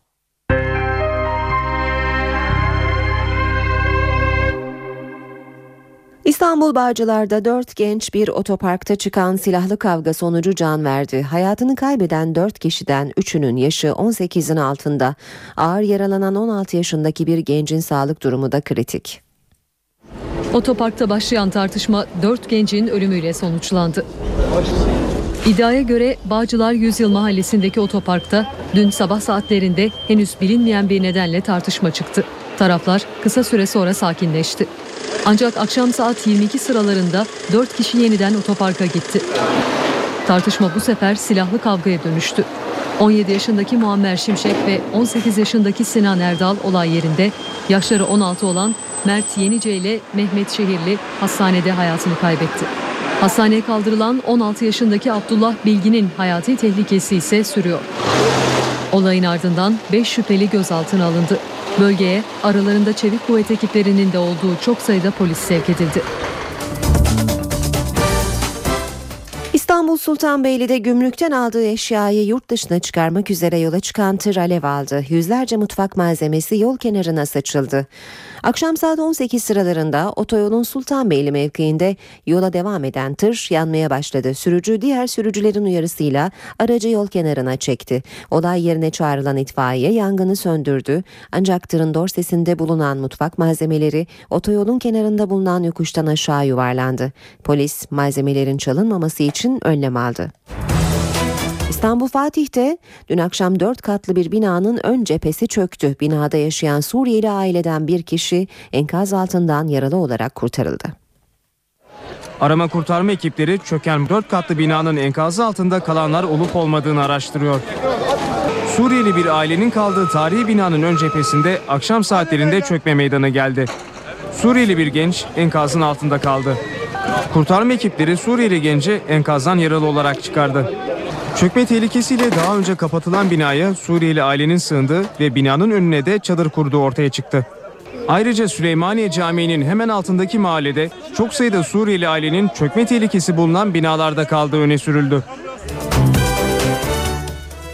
[SPEAKER 2] İstanbul Bağcılar'da dört genç bir otoparkta çıkan silahlı kavga sonucu can verdi. Hayatını kaybeden dört kişiden üçünün yaşı 18'in altında. Ağır yaralanan 16 yaşındaki bir gencin sağlık durumu da kritik.
[SPEAKER 4] Otoparkta başlayan tartışma dört gencin ölümüyle sonuçlandı. İddiaya göre Bağcılar Yüzyıl Mahallesi'ndeki otoparkta dün sabah saatlerinde henüz bilinmeyen bir nedenle tartışma çıktı. Taraflar kısa süre sonra sakinleşti. Ancak akşam saat 22 sıralarında 4 kişi yeniden otoparka gitti. Tartışma bu sefer silahlı kavgaya dönüştü. 17 yaşındaki Muammer Şimşek ve 18 yaşındaki Sinan Erdal olay yerinde, yaşları 16 olan Mert Yenice ile Mehmet Şehirli hastanede hayatını kaybetti. Hastaneye kaldırılan 16 yaşındaki Abdullah Bilgin'in hayati tehlikesi ise sürüyor. Olayın ardından 5 şüpheli gözaltına alındı. Bölgeye aralarında çevik kuvvet ekiplerinin de olduğu çok sayıda polis sevk edildi.
[SPEAKER 2] İstanbul Sultanbeyli'de gümrükten aldığı eşyayı yurt dışına çıkarmak üzere yola çıkan tır alev aldı. Yüzlerce mutfak malzemesi yol kenarına saçıldı. Akşam saat 18 sıralarında otoyolun Sultanbeyli mevkiinde yola devam eden tır yanmaya başladı. Sürücü diğer sürücülerin uyarısıyla aracı yol kenarına çekti. Olay yerine çağrılan itfaiye yangını söndürdü. Ancak tırın dorsesinde bulunan mutfak malzemeleri otoyolun kenarında bulunan yokuştan aşağı yuvarlandı. Polis malzemelerin çalınmaması için önlem aldı. İstanbul Fatih'te dün akşam 4 katlı bir binanın ön cephesi çöktü. Binada yaşayan Suriyeli aileden bir kişi enkaz altından yaralı olarak kurtarıldı.
[SPEAKER 15] Arama kurtarma ekipleri çöken 4 katlı binanın enkazı altında kalanlar olup olmadığını araştırıyor. Suriyeli bir ailenin kaldığı tarihi binanın ön cephesinde akşam saatlerinde çökme meydana geldi. Suriyeli bir genç enkazın altında kaldı. Kurtarma ekipleri Suriyeli genci enkazdan yaralı olarak çıkardı. Çökme tehlikesiyle daha önce kapatılan binaya Suriyeli ailenin sığındığı ve binanın önüne de çadır kurduğu ortaya çıktı. Ayrıca Süleymaniye Camii'nin hemen altındaki mahallede çok sayıda Suriyeli ailenin çökme tehlikesi bulunan binalarda kaldığı öne sürüldü.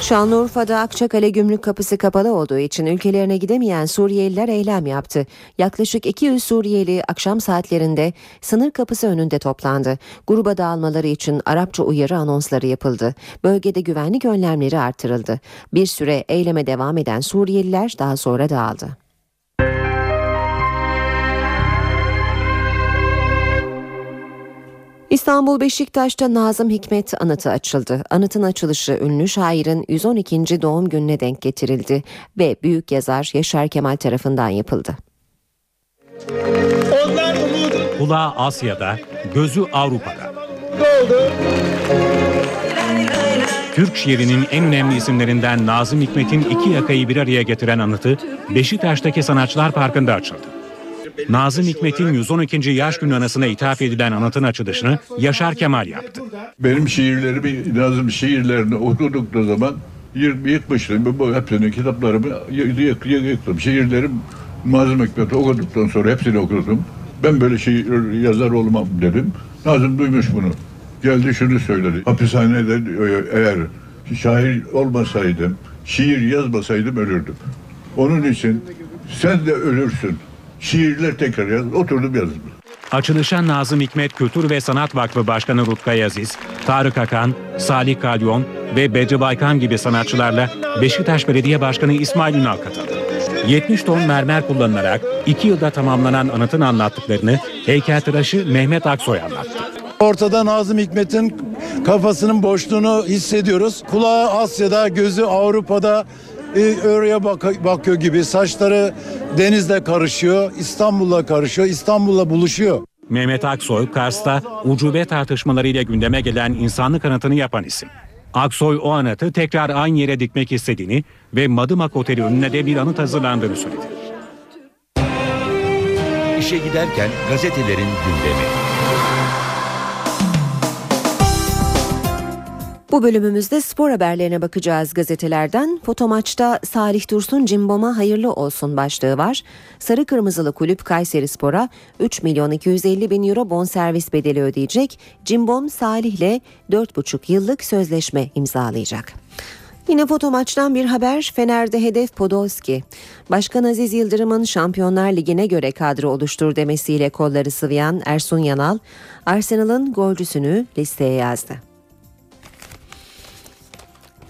[SPEAKER 2] Şanlıurfa'da Akçakale gümrük kapısı kapalı olduğu için ülkelerine gidemeyen Suriyeliler eylem yaptı. Yaklaşık 200 Suriyeli akşam saatlerinde sınır kapısı önünde toplandı. Gruba dağılmaları için Arapça uyarı anonsları yapıldı. Bölgede güvenlik önlemleri artırıldı. Bir süre eyleme devam eden Suriyeliler daha sonra dağıldı. İstanbul Beşiktaş'ta Nazım Hikmet anıtı açıldı. Anıtın açılışı ünlü şairin 112. doğum gününe denk getirildi ve büyük yazar Yaşar Kemal tarafından yapıldı.
[SPEAKER 7] Kulağı Asya'da, gözü Avrupa'da. Türk şiirinin en önemli isimlerinden Nazım Hikmet'in iki yakayı bir araya getiren anıtı Beşiktaş'taki Sanatçılar Parkı'nda açıldı. Nazım Hikmet'in 112. yaş günü anısına ithaf edilen anıtın açılışını Yaşar Kemal yaptı.
[SPEAKER 16] Benim şiirlerimi, Nazım şiirlerini okudukları zaman yıkmıştım. Bu hepsinin kitaplarımı yıktım. Şiirlerim Nazım Hikmet'i okuduktan sonra hepsini okudum. Ben böyle şey yazar olmam dedim. Nazım duymuş bunu. Geldi şunu söyledi. Hapishanede e, eğer şair olmasaydım, şiir yazmasaydım ölürdüm. Onun için sen de ölürsün. Şiirler tekrar yaz. Oturdum yazdım.
[SPEAKER 7] Açılışa Nazım Hikmet Kültür ve Sanat Vakfı Başkanı Rutkay Aziz, Tarık Akan, Salih Kalyon ve Bedri Baykan gibi sanatçılarla Beşiktaş Belediye Başkanı İsmail Ünal katıldı. 70 ton mermer kullanılarak 2 yılda tamamlanan anıtın anlattıklarını heykeltıraşı Mehmet Aksoy anlattı.
[SPEAKER 17] Ortada Nazım Hikmet'in kafasının boşluğunu hissediyoruz. Kulağı Asya'da, gözü Avrupa'da e, oraya bak- bakıyor gibi. Saçları denizle karışıyor, İstanbul'la karışıyor, İstanbul'la buluşuyor.
[SPEAKER 7] Mehmet Aksoy, Kars'ta ucube tartışmalarıyla gündeme gelen insanlık anıtını yapan isim. Aksoy o anıtı tekrar aynı yere dikmek istediğini ve Madımak Oteli önüne de bir anıt hazırlandığını söyledi.
[SPEAKER 1] İşe giderken gazetelerin gündemi.
[SPEAKER 2] Bu bölümümüzde spor haberlerine bakacağız gazetelerden. Fotomaçta Salih Dursun Cimbom'a hayırlı olsun başlığı var. Sarı Kırmızılı Kulüp Kayseri Spor'a 3 milyon 250 bin euro bonservis bedeli ödeyecek. Cimbom Salih'le 4,5 yıllık sözleşme imzalayacak. Yine foto maçtan bir haber Fener'de hedef Podolski. Başkan Aziz Yıldırım'ın Şampiyonlar Ligi'ne göre kadro oluştur demesiyle kolları sıvayan Ersun Yanal, Arsenal'ın golcüsünü listeye yazdı.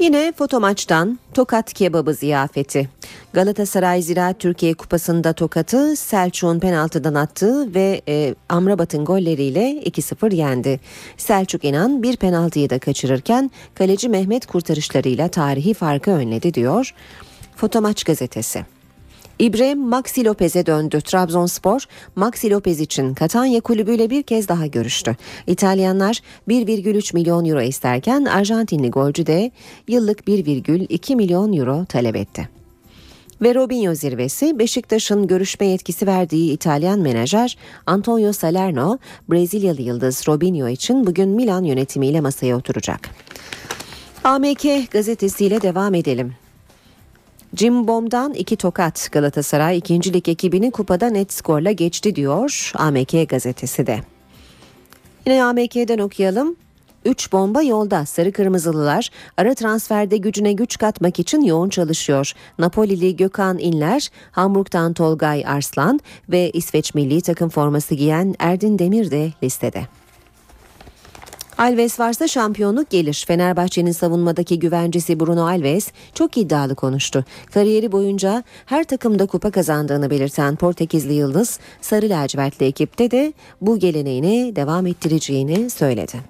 [SPEAKER 2] Yine foto maçtan Tokat kebabı ziyafeti. Galatasaray Ziraat Türkiye Kupası'nda Tokat'ı Selçuk'un penaltıdan attığı ve e, Amrabat'ın golleriyle 2-0 yendi. Selçuk İnan bir penaltıyı da kaçırırken kaleci Mehmet kurtarışlarıyla tarihi farkı önledi diyor Foto Maç gazetesi. İbrahim Maxi Lopez'e döndü. Trabzonspor, Maxi Lopez için Katanya kulübüyle bir kez daha görüştü. İtalyanlar 1,3 milyon euro isterken Arjantinli golcü de yıllık 1,2 milyon euro talep etti. Ve Robinho zirvesi Beşiktaş'ın görüşme yetkisi verdiği İtalyan menajer Antonio Salerno, Brezilyalı yıldız Robinho için bugün Milan yönetimiyle masaya oturacak. AMK gazetesiyle devam edelim. Cimbom'dan iki tokat Galatasaray ikincilik ekibini kupada net skorla geçti diyor AMK gazetesi de. Yine AMK'den okuyalım. 3 bomba yolda. Sarı Kırmızılılar ara transferde gücüne güç katmak için yoğun çalışıyor. Napolili Gökhan İnler, Hamburg'dan Tolgay Arslan ve İsveç milli takım forması giyen Erdin Demir de listede. Alves varsa şampiyonluk gelir. Fenerbahçe'nin savunmadaki güvencesi Bruno Alves çok iddialı konuştu. Kariyeri boyunca her takımda kupa kazandığını belirten Portekizli Yıldız, Sarı Lacivertli ekipte de bu geleneğini devam ettireceğini söyledi.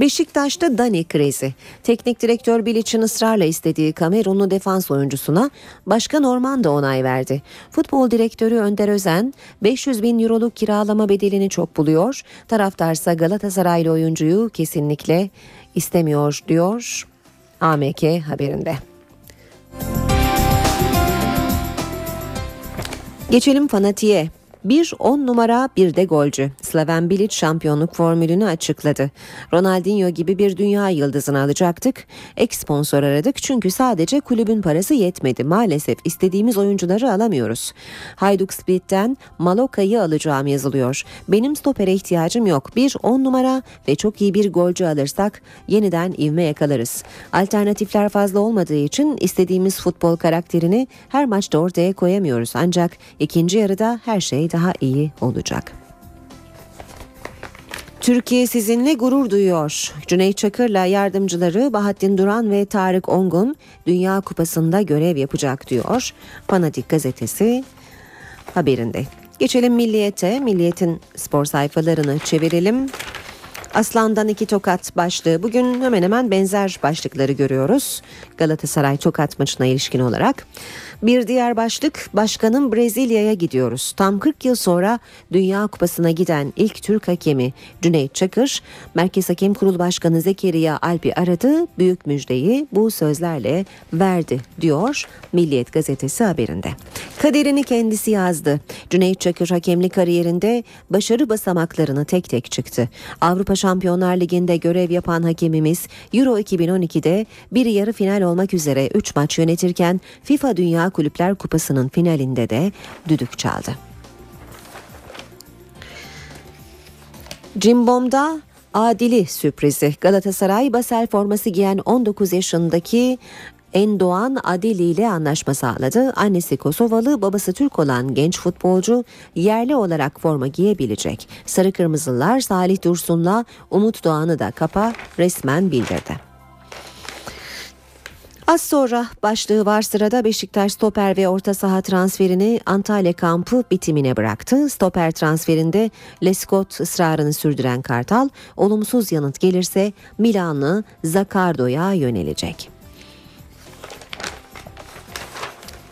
[SPEAKER 2] Beşiktaş'ta Dani krizi. Teknik direktör Bilic'in ısrarla istediği Kamerunlu defans oyuncusuna Başkan Orman da onay verdi. Futbol direktörü Önder Özen 500 bin euroluk kiralama bedelini çok buluyor. Taraftarsa Galatasaraylı oyuncuyu kesinlikle istemiyor diyor AMK haberinde. Geçelim fanatiğe. Bir 10 numara bir de golcü. Slaven Bilic şampiyonluk formülünü açıkladı. Ronaldinho gibi bir dünya yıldızını alacaktık. Ek sponsor aradık çünkü sadece kulübün parası yetmedi. Maalesef istediğimiz oyuncuları alamıyoruz. Hajduk Split'ten Maloka'yı alacağım yazılıyor. Benim stopere ihtiyacım yok. Bir 10 numara ve çok iyi bir golcü alırsak yeniden ivme yakalarız. Alternatifler fazla olmadığı için istediğimiz futbol karakterini her maçta ortaya koyamıyoruz. Ancak ikinci yarıda her şey daha iyi olacak. Türkiye sizinle gurur duyuyor. Cüneyt Çakır'la yardımcıları Bahattin Duran ve Tarık Ongun Dünya Kupası'nda görev yapacak diyor. Fanatik gazetesi haberinde. Geçelim Milliyet'e. Milliyet'in spor sayfalarını çevirelim. Aslan'dan iki tokat başlığı. Bugün hemen hemen benzer başlıkları görüyoruz. Galatasaray tokat maçına ilişkin olarak. Bir diğer başlık başkanın Brezilya'ya gidiyoruz. Tam 40 yıl sonra Dünya Kupası'na giden ilk Türk hakemi Cüneyt Çakır, Merkez Hakem Kurulu Başkanı Zekeriya Alp'i aradı. Büyük müjdeyi bu sözlerle verdi diyor Milliyet gazetesi haberinde. Kaderini kendisi yazdı. Cüneyt Çakır hakemlik kariyerinde başarı basamaklarını tek tek çıktı. Avrupa Şampiyonlar Ligi'nde görev yapan hakemimiz Euro 2012'de bir yarı final olmak üzere 3 maç yönetirken FIFA Dünya Kulüpler Kupası'nın finalinde de düdük çaldı. Cimbom'da Adili sürprizi. Galatasaray Basel forması giyen 19 yaşındaki Endoğan Adili ile anlaşma sağladı. Annesi Kosovalı, babası Türk olan genç futbolcu yerli olarak forma giyebilecek. Sarı Kırmızılar Salih Dursun'la Umut Doğan'ı da kapa resmen bildirdi. Az sonra başlığı var sırada Beşiktaş stoper ve orta saha transferini Antalya kampı bitimine bıraktı. Stoper transferinde Lescott ısrarını sürdüren Kartal olumsuz yanıt gelirse Milanlı Zakardo'ya yönelecek.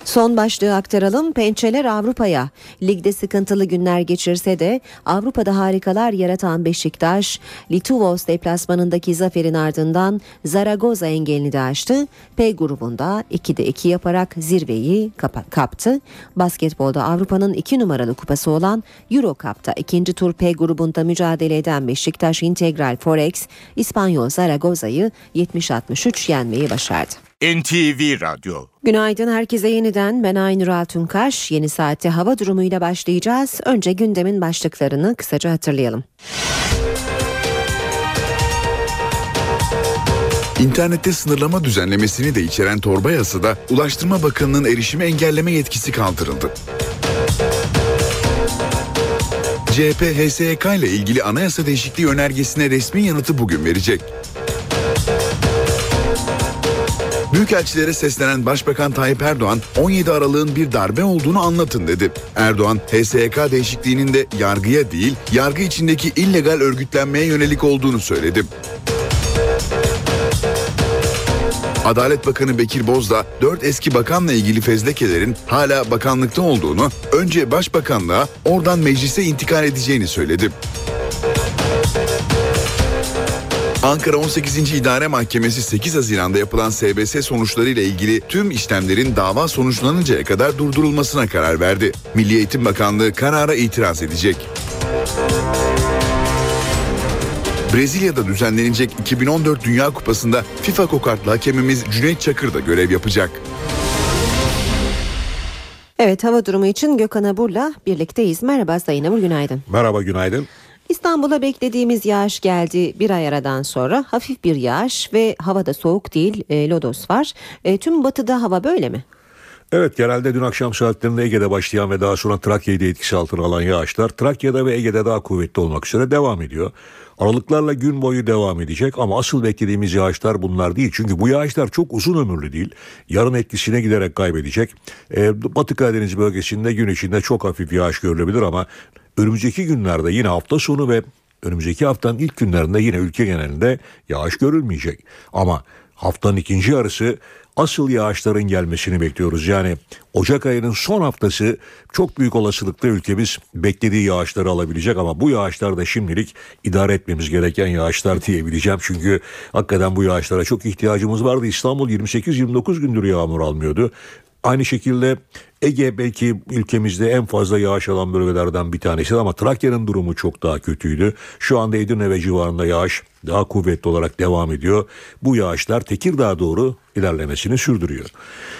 [SPEAKER 2] Son başlığı aktaralım. Pençeler Avrupa'ya. Ligde sıkıntılı günler geçirse de Avrupa'da harikalar yaratan Beşiktaş, Lituvos deplasmanındaki zaferin ardından Zaragoza engelini de aştı. P grubunda 2'de 2 yaparak zirveyi kaptı. Basketbolda Avrupa'nın 2 numaralı kupası olan Euro Cup'ta ikinci tur P grubunda mücadele eden Beşiktaş Integral Forex, İspanyol Zaragoza'yı 70-63 yenmeyi başardı.
[SPEAKER 18] NTV Radyo.
[SPEAKER 2] Günaydın herkese yeniden ben Aynur Altunkaş. Yeni saatte hava durumuyla başlayacağız. Önce gündemin başlıklarını kısaca hatırlayalım.
[SPEAKER 3] İnternette sınırlama düzenlemesini de içeren torba yasada Ulaştırma Bakanı'nın erişimi engelleme yetkisi kaldırıldı. CHP HSYK ile ilgili anayasa değişikliği önergesine resmi yanıtı bugün verecek. Büyükelçilere seslenen Başbakan Tayyip Erdoğan 17 Aralık'ın bir darbe olduğunu anlatın dedi. Erdoğan HSYK değişikliğinin de yargıya değil yargı içindeki illegal örgütlenmeye yönelik olduğunu söyledi. Adalet Bakanı Bekir Bozdağ 4 eski bakanla ilgili fezlekelerin hala bakanlıkta olduğunu, önce başbakanlığa oradan meclise intikal edeceğini söyledi. Ankara 18. İdare Mahkemesi 8 Haziran'da yapılan SBS sonuçları ile ilgili tüm işlemlerin dava sonuçlanıncaya kadar durdurulmasına karar verdi. Milli Eğitim Bakanlığı karara itiraz edecek. Brezilya'da düzenlenecek 2014 Dünya Kupası'nda FIFA kokartlı hakemimiz Cüneyt Çakır da görev yapacak.
[SPEAKER 2] Evet hava durumu için Gökhan Abur'la birlikteyiz. Merhaba Sayın Abur günaydın.
[SPEAKER 19] Merhaba günaydın.
[SPEAKER 2] İstanbul'a beklediğimiz yağış geldi bir ay aradan sonra. Hafif bir yağış ve havada soğuk değil e, lodos var. E, tüm batıda hava böyle mi?
[SPEAKER 19] Evet genelde dün akşam saatlerinde Ege'de başlayan ve daha sonra Trakya'yı da etkisi altına alan yağışlar Trakya'da ve Ege'de daha kuvvetli olmak üzere devam ediyor. Aralıklarla gün boyu devam edecek ama asıl beklediğimiz yağışlar bunlar değil. Çünkü bu yağışlar çok uzun ömürlü değil. Yarın etkisine giderek kaybedecek. Ee, Batı Karadeniz bölgesinde gün içinde çok hafif yağış görülebilir ama önümüzdeki günlerde yine hafta sonu ve önümüzdeki haftanın ilk günlerinde yine ülke genelinde yağış görülmeyecek. Ama haftanın ikinci yarısı asıl yağışların gelmesini bekliyoruz. Yani Ocak ayının son haftası çok büyük olasılıkla ülkemiz beklediği yağışları alabilecek ama bu yağışlar da şimdilik idare etmemiz gereken yağışlar diyebileceğim. Çünkü hakikaten bu yağışlara çok ihtiyacımız vardı. İstanbul 28-29 gündür yağmur almıyordu. Aynı şekilde Ege belki ülkemizde en fazla yağış alan bölgelerden bir tanesi ama Trakya'nın durumu çok daha kötüydü. Şu anda Edirne ve civarında yağış daha kuvvetli olarak devam ediyor. Bu yağışlar Tekirdağ doğru ilerlemesini sürdürüyor.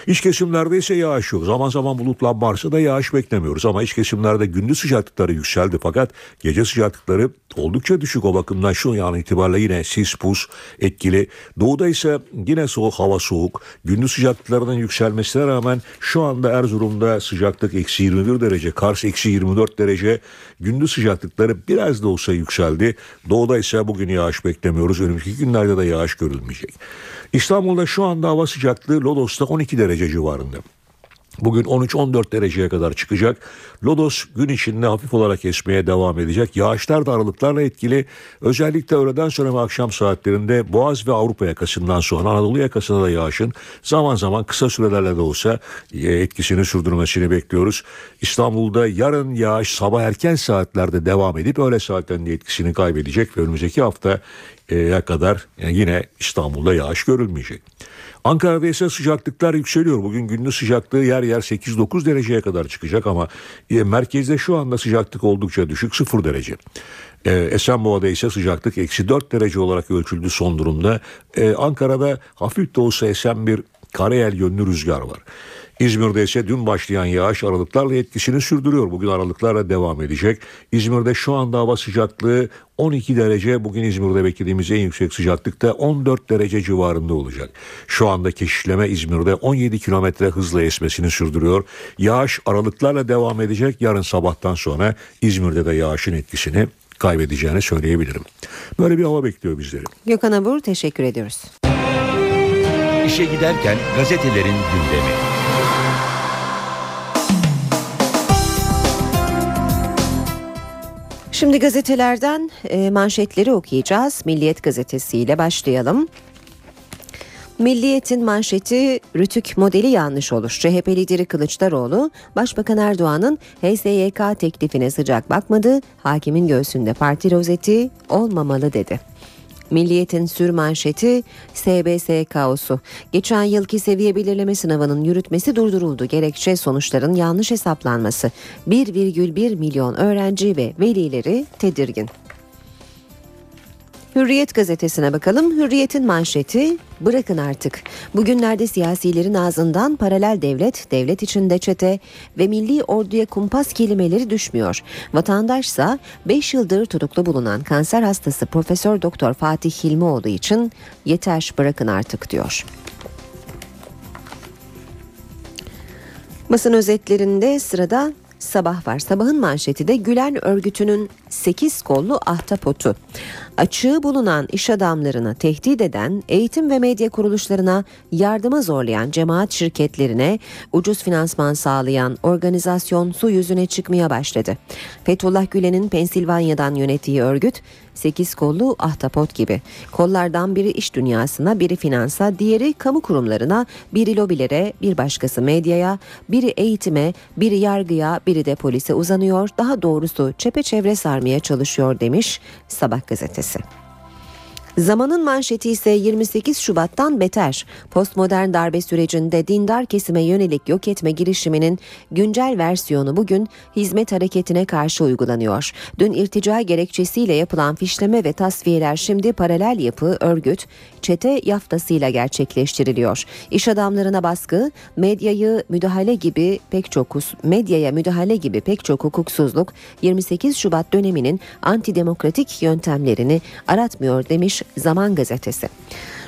[SPEAKER 19] İç kesimlerde ise yağış yok. Zaman zaman bulutlanma varsa da yağış beklemiyoruz ama iç kesimlerde gündüz sıcaklıkları yükseldi fakat gece sıcaklıkları oldukça düşük o bakımdan şu an itibariyle yine sis pus etkili. Doğuda ise yine soğuk hava soğuk. Gündüz sıcaklıklarının yükselmesine rağmen şu anda Erzurum'da sıcaklık eksi 21 derece, Kars eksi 24 derece. Gündüz sıcaklıkları biraz da olsa yükseldi. Doğuda ise bugün yağış beklemiyoruz. Önümüzdeki günlerde de yağış görülmeyecek. İstanbul'da şu anda hava sıcaklığı Lodos'ta 12 derece civarında. Bugün 13-14 dereceye kadar çıkacak. Lodos gün içinde hafif olarak esmeye devam edecek. Yağışlar da aralıklarla etkili. Özellikle öğleden sonra ve akşam saatlerinde Boğaz ve Avrupa yakasından sonra Anadolu yakasında da yağışın zaman zaman kısa sürelerle de olsa e, etkisini sürdürmesini bekliyoruz. İstanbul'da yarın yağış sabah erken saatlerde devam edip öğle saatlerinde etkisini kaybedecek ve önümüzdeki hafta e, kadar yani yine İstanbul'da yağış görülmeyecek. Ankara'da ise sıcaklıklar yükseliyor. Bugün gündüz sıcaklığı yer yer 8-9 dereceye kadar çıkacak ama e, merkezde şu anda sıcaklık oldukça düşük 0 derece. E, Esenboğa'da ise sıcaklık eksi 4 derece olarak ölçüldü son durumda. E, Ankara'da hafif de olsa esen bir karayel yönlü rüzgar var. İzmir'de ise dün başlayan yağış aralıklarla etkisini sürdürüyor. Bugün aralıklarla devam edecek. İzmir'de şu anda hava sıcaklığı 12 derece. Bugün İzmir'de beklediğimiz en yüksek sıcaklık da 14 derece civarında olacak. Şu anda keşişleme İzmir'de 17 kilometre hızla esmesini sürdürüyor. Yağış aralıklarla devam edecek. Yarın sabahtan sonra İzmir'de de yağışın etkisini kaybedeceğini söyleyebilirim. Böyle bir hava bekliyor bizleri.
[SPEAKER 2] Gökhan Abur teşekkür ediyoruz.
[SPEAKER 1] İşe giderken gazetelerin gündemi.
[SPEAKER 2] Şimdi gazetelerden e, manşetleri okuyacağız. Milliyet gazetesiyle başlayalım. Milliyet'in manşeti Rütük modeli yanlış olur. CHP lideri Kılıçdaroğlu, Başbakan Erdoğan'ın HSYK teklifine sıcak bakmadı, hakimin göğsünde parti rozeti olmamalı dedi. Milliyet'in sür manşeti SBS kaosu. Geçen yılki seviye belirleme sınavının yürütmesi durduruldu. Gerekçe sonuçların yanlış hesaplanması. 1,1 milyon öğrenci ve velileri tedirgin. Hürriyet gazetesine bakalım. Hürriyet'in manşeti bırakın artık. Bugünlerde siyasilerin ağzından paralel devlet, devlet içinde çete ve milli orduya kumpas kelimeleri düşmüyor. Vatandaşsa 5 yıldır tutuklu bulunan kanser hastası Profesör Doktor Fatih Hilmioğlu için yeter bırakın artık diyor. Basın özetlerinde sırada Sabah var. Sabahın manşeti de Gülen örgütünün 8 kollu ahtapotu. Açığı bulunan iş adamlarına tehdit eden, eğitim ve medya kuruluşlarına yardıma zorlayan cemaat şirketlerine ucuz finansman sağlayan organizasyon su yüzüne çıkmaya başladı. Fethullah Gülen'in Pensilvanya'dan yönettiği örgüt 8 kollu ahtapot gibi. Kollardan biri iş dünyasına, biri finansa, diğeri kamu kurumlarına, biri lobilere, bir başkası medyaya, biri eğitime, biri yargıya, biri de polise uzanıyor. Daha doğrusu çepeçevre sarmaya çalışıyor demiş Sabah gazetesi. Zamanın manşeti ise 28 Şubat'tan beter. Postmodern darbe sürecinde dindar kesime yönelik yok etme girişiminin güncel versiyonu bugün hizmet hareketine karşı uygulanıyor. Dün irtica gerekçesiyle yapılan fişleme ve tasfiyeler şimdi paralel yapı, örgüt, çete yaftasıyla gerçekleştiriliyor. İş adamlarına baskı, medyayı müdahale gibi pek çok medyaya müdahale gibi pek çok hukuksuzluk 28 Şubat döneminin antidemokratik yöntemlerini aratmıyor demiş Zaman Gazetesi.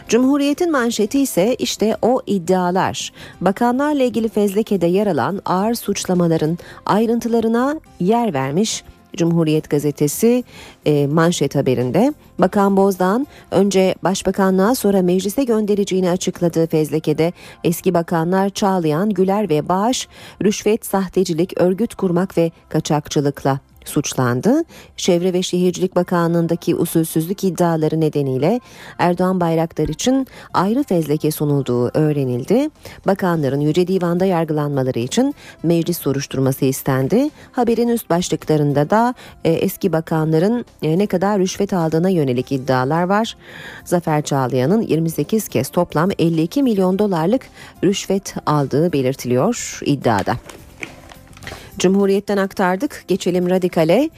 [SPEAKER 2] Cumhuriyet'in manşeti ise işte o iddialar. Bakanlarla ilgili fezlekede yer alan ağır suçlamaların ayrıntılarına yer vermiş Cumhuriyet gazetesi e, manşet haberinde Bakan Bozdağ'ın önce başbakanlığa sonra meclise göndereceğini açıkladığı fezlekede eski bakanlar Çağlayan, Güler ve Bağış rüşvet, sahtecilik, örgüt kurmak ve kaçakçılıkla suçlandı. Çevre ve Şehircilik Bakanlığı'ndaki usulsüzlük iddiaları nedeniyle Erdoğan Bayraktar için ayrı fezleke sunulduğu öğrenildi. Bakanların Yüce Divan'da yargılanmaları için meclis soruşturması istendi. Haberin üst başlıklarında da e, eski bakanların e, ne kadar rüşvet aldığına yönelik iddialar var. Zafer Çağlayan'ın 28 kez toplam 52 milyon dolarlık rüşvet aldığı belirtiliyor iddiada. Cumhuriyet'ten aktardık. Geçelim radikale.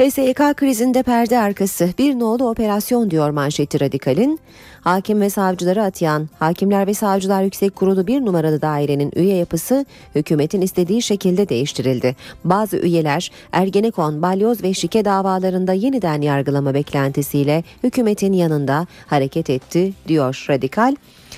[SPEAKER 2] HSYK krizinde perde arkası bir nolu operasyon diyor manşeti radikalin. Hakim ve savcıları atayan Hakimler ve Savcılar Yüksek Kurulu bir numaralı dairenin üye yapısı hükümetin istediği şekilde değiştirildi. Bazı üyeler Ergenekon, Balyoz ve Şike davalarında yeniden yargılama beklentisiyle hükümetin yanında hareket etti diyor radikal.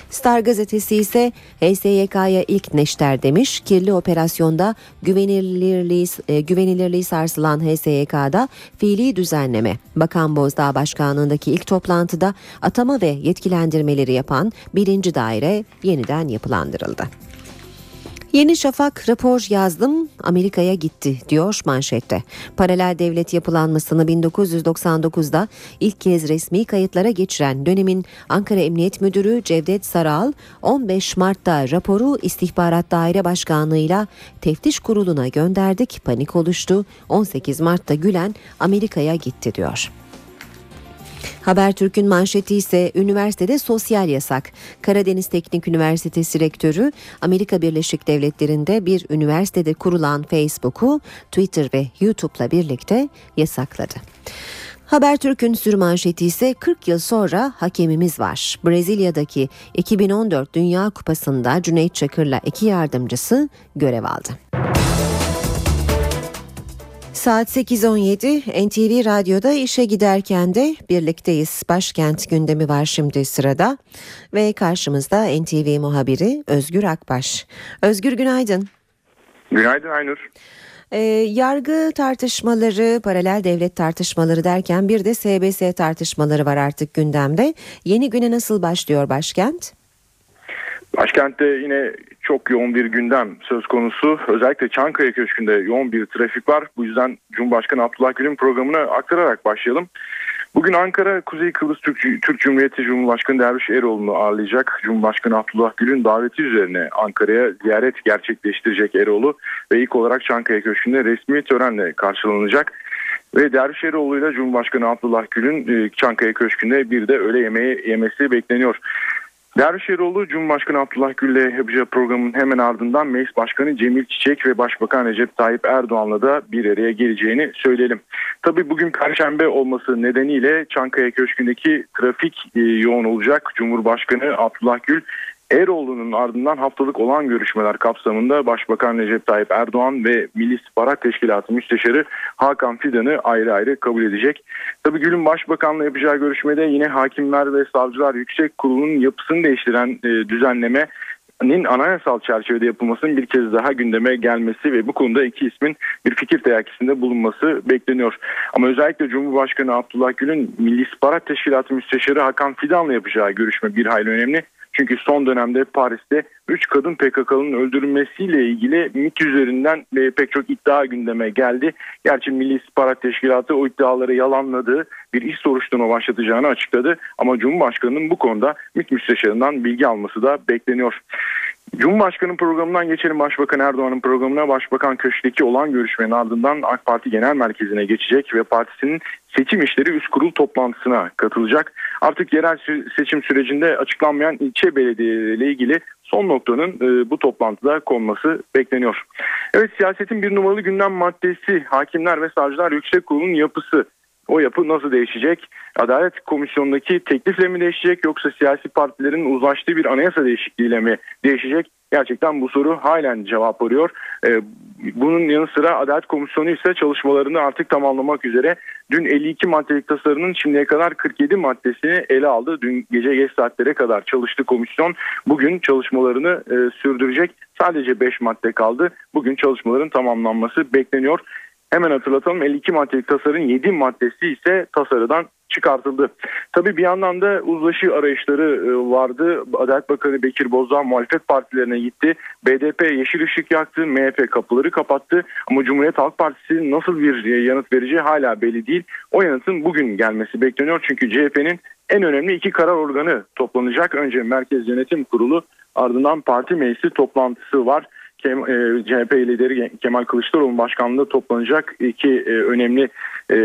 [SPEAKER 2] Star gazetesi ise HSYK'ya ilk neşter demiş. Kirli operasyonda güvenilirliği, e, güvenilirliği sarsılan HSYK'da fiili düzenleme. Bakan Bozdağ Başkanlığındaki ilk toplantıda atama ve yetkilendirmeleri yapan birinci daire yeniden yapılandırıldı. Yeni Şafak rapor yazdım Amerika'ya gitti diyor manşette. Paralel devlet yapılanmasını 1999'da ilk kez resmi kayıtlara geçiren dönemin Ankara Emniyet Müdürü Cevdet Saral 15 Mart'ta raporu İstihbarat Daire Başkanlığı'yla teftiş kuruluna gönderdik panik oluştu 18 Mart'ta Gülen Amerika'ya gitti diyor. Habertürk'ün manşeti ise üniversitede sosyal yasak. Karadeniz Teknik Üniversitesi rektörü Amerika Birleşik Devletleri'nde bir üniversitede kurulan Facebook'u Twitter ve YouTube'la birlikte yasakladı. Habertürk'ün sürmanşeti ise 40 yıl sonra hakemimiz var. Brezilya'daki 2014 Dünya Kupası'nda Cüneyt Çakır'la iki yardımcısı görev aldı. Saat 8.17 NTV Radyo'da işe giderken de birlikteyiz. Başkent gündemi var şimdi sırada ve karşımızda NTV muhabiri Özgür Akbaş. Özgür günaydın.
[SPEAKER 20] Günaydın Aynur.
[SPEAKER 2] Ee, yargı tartışmaları, paralel devlet tartışmaları derken bir de SBS tartışmaları var artık gündemde. Yeni güne nasıl başlıyor başkent?
[SPEAKER 20] Başkentte yine çok yoğun bir gündem söz konusu. Özellikle Çankaya Köşkü'nde yoğun bir trafik var. Bu yüzden Cumhurbaşkanı Abdullah Gül'ün programını aktararak başlayalım. Bugün Ankara Kuzey Kıbrıs Türk, Türk Cumhuriyeti Cumhurbaşkanı Derviş Eroğlu'nu ağırlayacak. Cumhurbaşkanı Abdullah Gül'ün daveti üzerine Ankara'ya ziyaret gerçekleştirecek Eroğlu ve ilk olarak Çankaya Köşkü'nde resmi törenle karşılanacak. Ve Derviş Eroğlu ile Cumhurbaşkanı Abdullah Gül'ün e, Çankaya Köşkü'nde bir de öğle yemeği yemesi bekleniyor. Dervişeroğlu Cumhurbaşkanı Abdullah Gül'le yapacağı programın hemen ardından Meclis Başkanı Cemil Çiçek ve Başbakan Recep Tayyip Erdoğan'la da bir araya geleceğini söyleyelim. Tabii bugün Perşembe olması nedeniyle Çankaya Köşkü'ndeki trafik e, yoğun olacak. Cumhurbaşkanı Abdullah Gül Eroğlu'nun ardından haftalık olan görüşmeler kapsamında Başbakan Recep Tayyip Erdoğan ve Milli İstihbarat Teşkilatı Müsteşarı Hakan Fidan'ı ayrı ayrı kabul edecek. Tabi Gül'ün Başbakanla yapacağı görüşmede yine Hakimler ve Savcılar Yüksek Kurulu'nun yapısını değiştiren e, düzenleme anayasal çerçevede yapılmasının bir kez daha gündeme gelmesi ve bu konuda iki ismin bir fikir teyakkisinde bulunması bekleniyor. Ama özellikle Cumhurbaşkanı Abdullah Gül'ün Milli İstihbarat Teşkilatı Müsteşarı Hakan Fidan'la yapacağı görüşme bir hayli önemli. Çünkü son dönemde Paris'te 3 kadın PKK'nın öldürülmesiyle ilgili MIT üzerinden e, pek çok iddia gündeme geldi. Gerçi Milli İstihbarat Teşkilatı o iddiaları yalanladı, bir iş soruşturma başlatacağını açıkladı. Ama Cumhurbaşkanı'nın bu konuda MİT müsteşarından bilgi alması da bekleniyor. Cumhurbaşkanı programından geçelim Başbakan Erdoğan'ın programına. Başbakan Köşk'teki olan görüşmenin ardından AK Parti Genel Merkezi'ne geçecek ve partisinin seçim işleri üst kurul toplantısına katılacak. Artık yerel seçim sürecinde açıklanmayan ilçe belediyeleri ilgili son noktanın e, bu toplantıda konması bekleniyor. Evet siyasetin bir numaralı gündem maddesi Hakimler ve Savcılar Yüksek Kurulu'nun yapısı. O yapı nasıl değişecek? Adalet Komisyonu'ndaki teklifle mi değişecek yoksa siyasi partilerin uzlaştığı bir anayasa değişikliğiyle mi değişecek? Gerçekten bu soru halen cevap arıyor. Ee, bunun yanı sıra Adalet Komisyonu ise çalışmalarını artık tamamlamak üzere. Dün 52 maddelik tasarının şimdiye kadar 47 maddesini ele aldı. Dün gece geç saatlere kadar çalıştı komisyon. Bugün çalışmalarını e, sürdürecek. Sadece 5 madde kaldı. Bugün çalışmaların tamamlanması bekleniyor. Hemen hatırlatalım 52 maddelik tasarının 7 maddesi ise tasarıdan çıkartıldı. Tabii bir yandan da uzlaşı arayışları e, vardı. Adalet Bakanı Bekir Bozdağ muhalefet partilerine gitti. BDP yeşil ışık yaktı, MHP kapıları kapattı. Ama Cumhuriyet Halk Partisi nasıl bir e, yanıt vereceği hala belli değil. O yanıtın bugün gelmesi bekleniyor. Çünkü CHP'nin en önemli iki karar organı toplanacak. Önce Merkez Yönetim Kurulu ardından parti meclisi toplantısı var. CHP e, lideri Kemal Kılıçdaroğlu başkanlığında toplanacak iki e, önemli e,